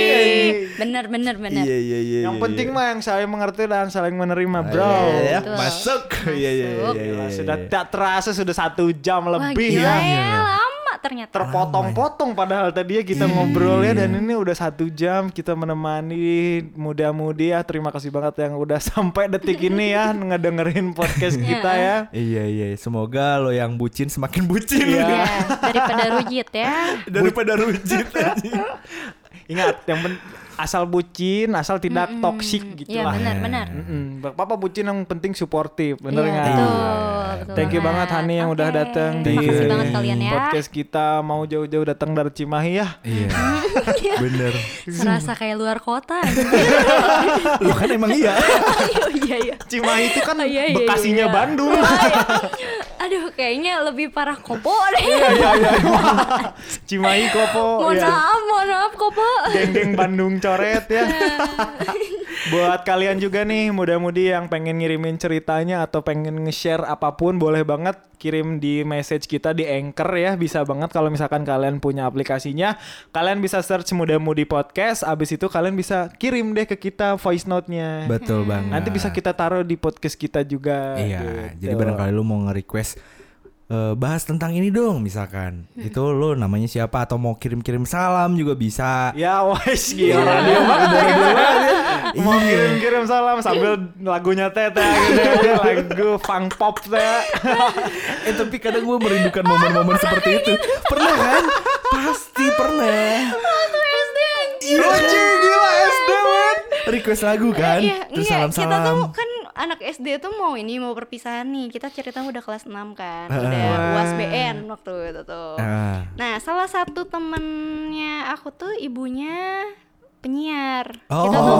Bener bener bener. Iya iya iya. Yang iya, penting iya. mah yang saling mengerti dan saling menerima, Ah, bro. iya, iya, Betul. Masuk. Iya iya iya. Iya, iya, sudah iya. tak terasa sudah satu jam Wah, lebih gila ya. ya. lama ternyata. terpotong-potong padahal tadi ya kita ngobrol ya dan ini udah satu jam kita menemani muda-mudi ya terima kasih banget yang udah [LAUGHS] sampai detik ini ya ngedengerin podcast kita ya Iya iya, semoga lo yang bucin semakin bucin Iya. Ya, daripada rujit ya. daripada rujit ingat yang asal bucin asal tidak toksik gitu Iya lah benar benar. Mm-mm. Bapak bucin yang penting suportif bener Iya, nggak betul, Iya, betul Thank you banget. Hani yang udah datang di banget kalian ya. podcast kita mau jauh-jauh datang dari Cimahi ya. Iya. [LAUGHS] Bener. Serasa kayak luar kota. [LAUGHS] Lu kan emang iya. [LAUGHS] oh iya iya. Cimahi itu kan Oh, iya, iya, bekasinya iya. Bandung. Aduh, kayaknya lebih parah Kopo [LAUGHS] deh. Iya iya iya. Cimahi Kopo. mohon ya. maaf, mohon maaf Kopo. Geng-geng Bandung coret ya. [LAUGHS] Buat kalian juga nih muda-mudi yang pengen ngirimin ceritanya atau pengen nge-share apa pun boleh banget kirim di message kita di Anchor ya. Bisa banget kalau misalkan kalian punya aplikasinya, kalian bisa search muda-mudi podcast, abis itu kalian bisa kirim deh ke kita voice note-nya. Betul banget. Nanti bisa kita taruh di podcast kita juga. Iya, gitu. jadi barangkali lu mau nge-request eh, bahas tentang ini dong misalkan. Itu lu namanya siapa atau mau kirim-kirim salam juga bisa. Ya wes gila radio banget ya. Mau kirim-kirim salam sambil lagunya Tete gitu. Lagu funk pop teh. [LAUGHS] eh tapi kadang gue merindukan momen-momen seperti itu. Pernah kan? Pasti pernah. Waktu SD anjir. Lucu gila. Request lagu kan? Iya, Terus iya, kita tuh kan anak SD tuh mau ini mau perpisahan nih. Kita cerita udah kelas 6 kan. Ah. Udah UAS BN waktu itu tuh. Ah. Nah, salah satu temennya aku tuh ibunya penyiar. Oh. Kita tuh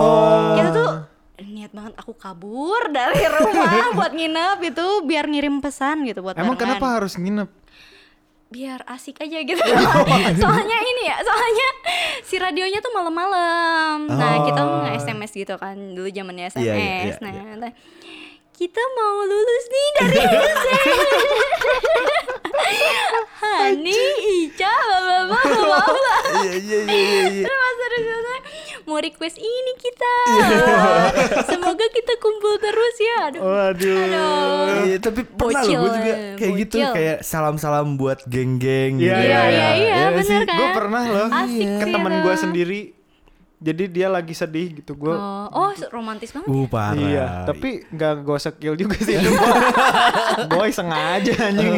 kita tuh niat banget aku kabur dari rumah [LAUGHS] buat nginep itu biar ngirim pesan gitu buat Emang barengan. kenapa harus nginep? Biar asik aja gitu. [LAUGHS] [LAUGHS] soalnya ini ya, soalnya si radionya tuh malam-malam. Nah, kita Oh. nge-SMS gitu kan dulu zamannya SMS. Iya, iya, iya, nah, nah, kita mau lulus nih dari [LAUGHS] SD. Hani, Ica, bla bla. Iya iya iya iya. Terus mau request ini kita. Iya. Semoga kita kumpul terus ya. Aduh. Waduh. Aduh. Iya, tapi pernah loh gue juga eh, kayak gitu bocil. kayak salam-salam buat geng-geng Iya, gitu. Iya, iya, iya, bener kan? Gue pernah loh Asik ke temen itu. gue sendiri. Jadi dia lagi sedih gitu gue. Oh, oh, romantis banget. Uh parah. Iya, tapi nggak gue skill juga sih itu. [LAUGHS] Boy sengaja anjing.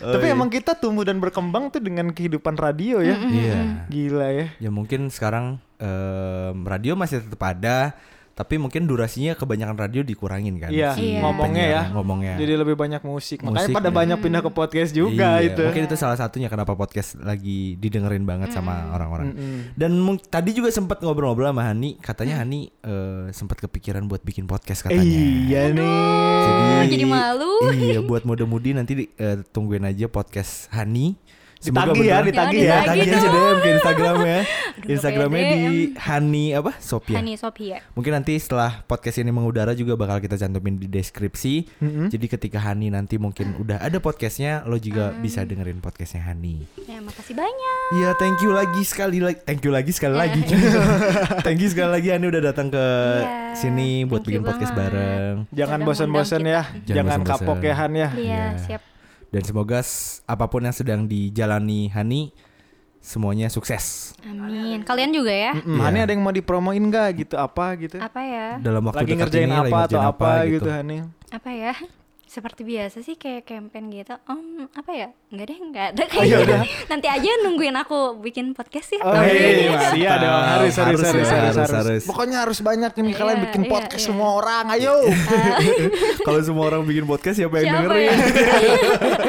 Oh, tapi iya. emang kita tumbuh dan berkembang tuh dengan kehidupan radio ya. Iya. Gila ya. Ya mungkin sekarang em, radio masih tetap ada, tapi mungkin durasinya kebanyakan radio dikurangin kan. Iya, si ngomongnya ya. Ngomongnya. Jadi lebih banyak musik. Makanya Musik, pada ya. banyak pindah ke podcast juga Iya, itu. Mungkin itu salah satunya kenapa podcast lagi didengerin banget sama orang-orang. Mm-mm. Dan tadi juga sempat ngobrol-ngobrol sama Hani, katanya Hani eh, sempat kepikiran buat bikin podcast katanya. Iya nih. Oh, jadi malu. Iya, buat muda-mudi nanti di- eh, tungguin aja podcast Hani. Semoga Ditagih ya, ditagih ya. Ditagih aja. DM ke Instagramnya. [LAUGHS] Aduh, Instagramnya di. Hani apa? Sophia. Hani Sophia. Mungkin nanti setelah podcast ini mengudara juga bakal kita cantumin di deskripsi. Mm-mm. Jadi ketika Hani nanti mungkin udah ada podcastnya, lo juga bisa dengerin podcastnya Hani. Ya, makasih banyak. Iya, thank you lagi sekali lagi. Thank you lagi sekali lagi. [LAUGHS] thank you sekali lagi Hani udah datang ke Iya, sini buat thank bikin podcast banget. bareng. Jangan bosan-bosan ya. Jangan Jangan kapok ya Han ya. Iya, Iya. siap. Dan semoga apa pun yang sedang dijalani Hani semuanya sukses Amin. Kalian juga ya? Mm, Hani ada yang mau dipromoin nggak gitu apa gitu? Apa ya? dalam waktu Lagi dekat ngerjain ini, lagi apa atau ngerjain apa gitu Hani? Apa ya? Seperti biasa sih kayak campaign gitu. Om, apa ya? Enggak deh, enggak ada Oh, kayak ya gitu. Nanti aja nungguin aku bikin podcast ya. Oh Tapi- iya, iya dong harus harus Harus harus, harus, harus, harus. harus. Pokoknya harus banyak ini kalian Iya, bikin iya, podcast iya. semua orang, ayo. [LAUGHS] Kalau semua orang bikin podcast siapa yang Siapa dengerin? ya? [LAUGHS]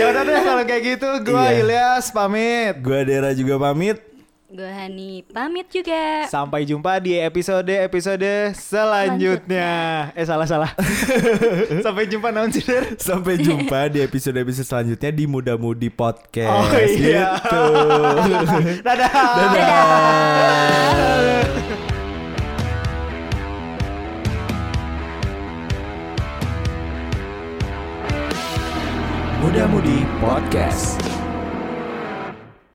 ya udah deh kalau kayak gitu, gua Iya. Ilyas pamit. Gua Dera juga pamit. Gue Hani pamit juga. Sampai jumpa di episode episode selanjutnya. Eh salah salah. [LAUGHS] Sampai jumpa non Der? [LAUGHS] Sampai jumpa di episode-episode selanjutnya di Muda Mudi Podcast. Oh iya. Gitu. [LAUGHS] Dadah. Dadah. Muda Mudi Podcast.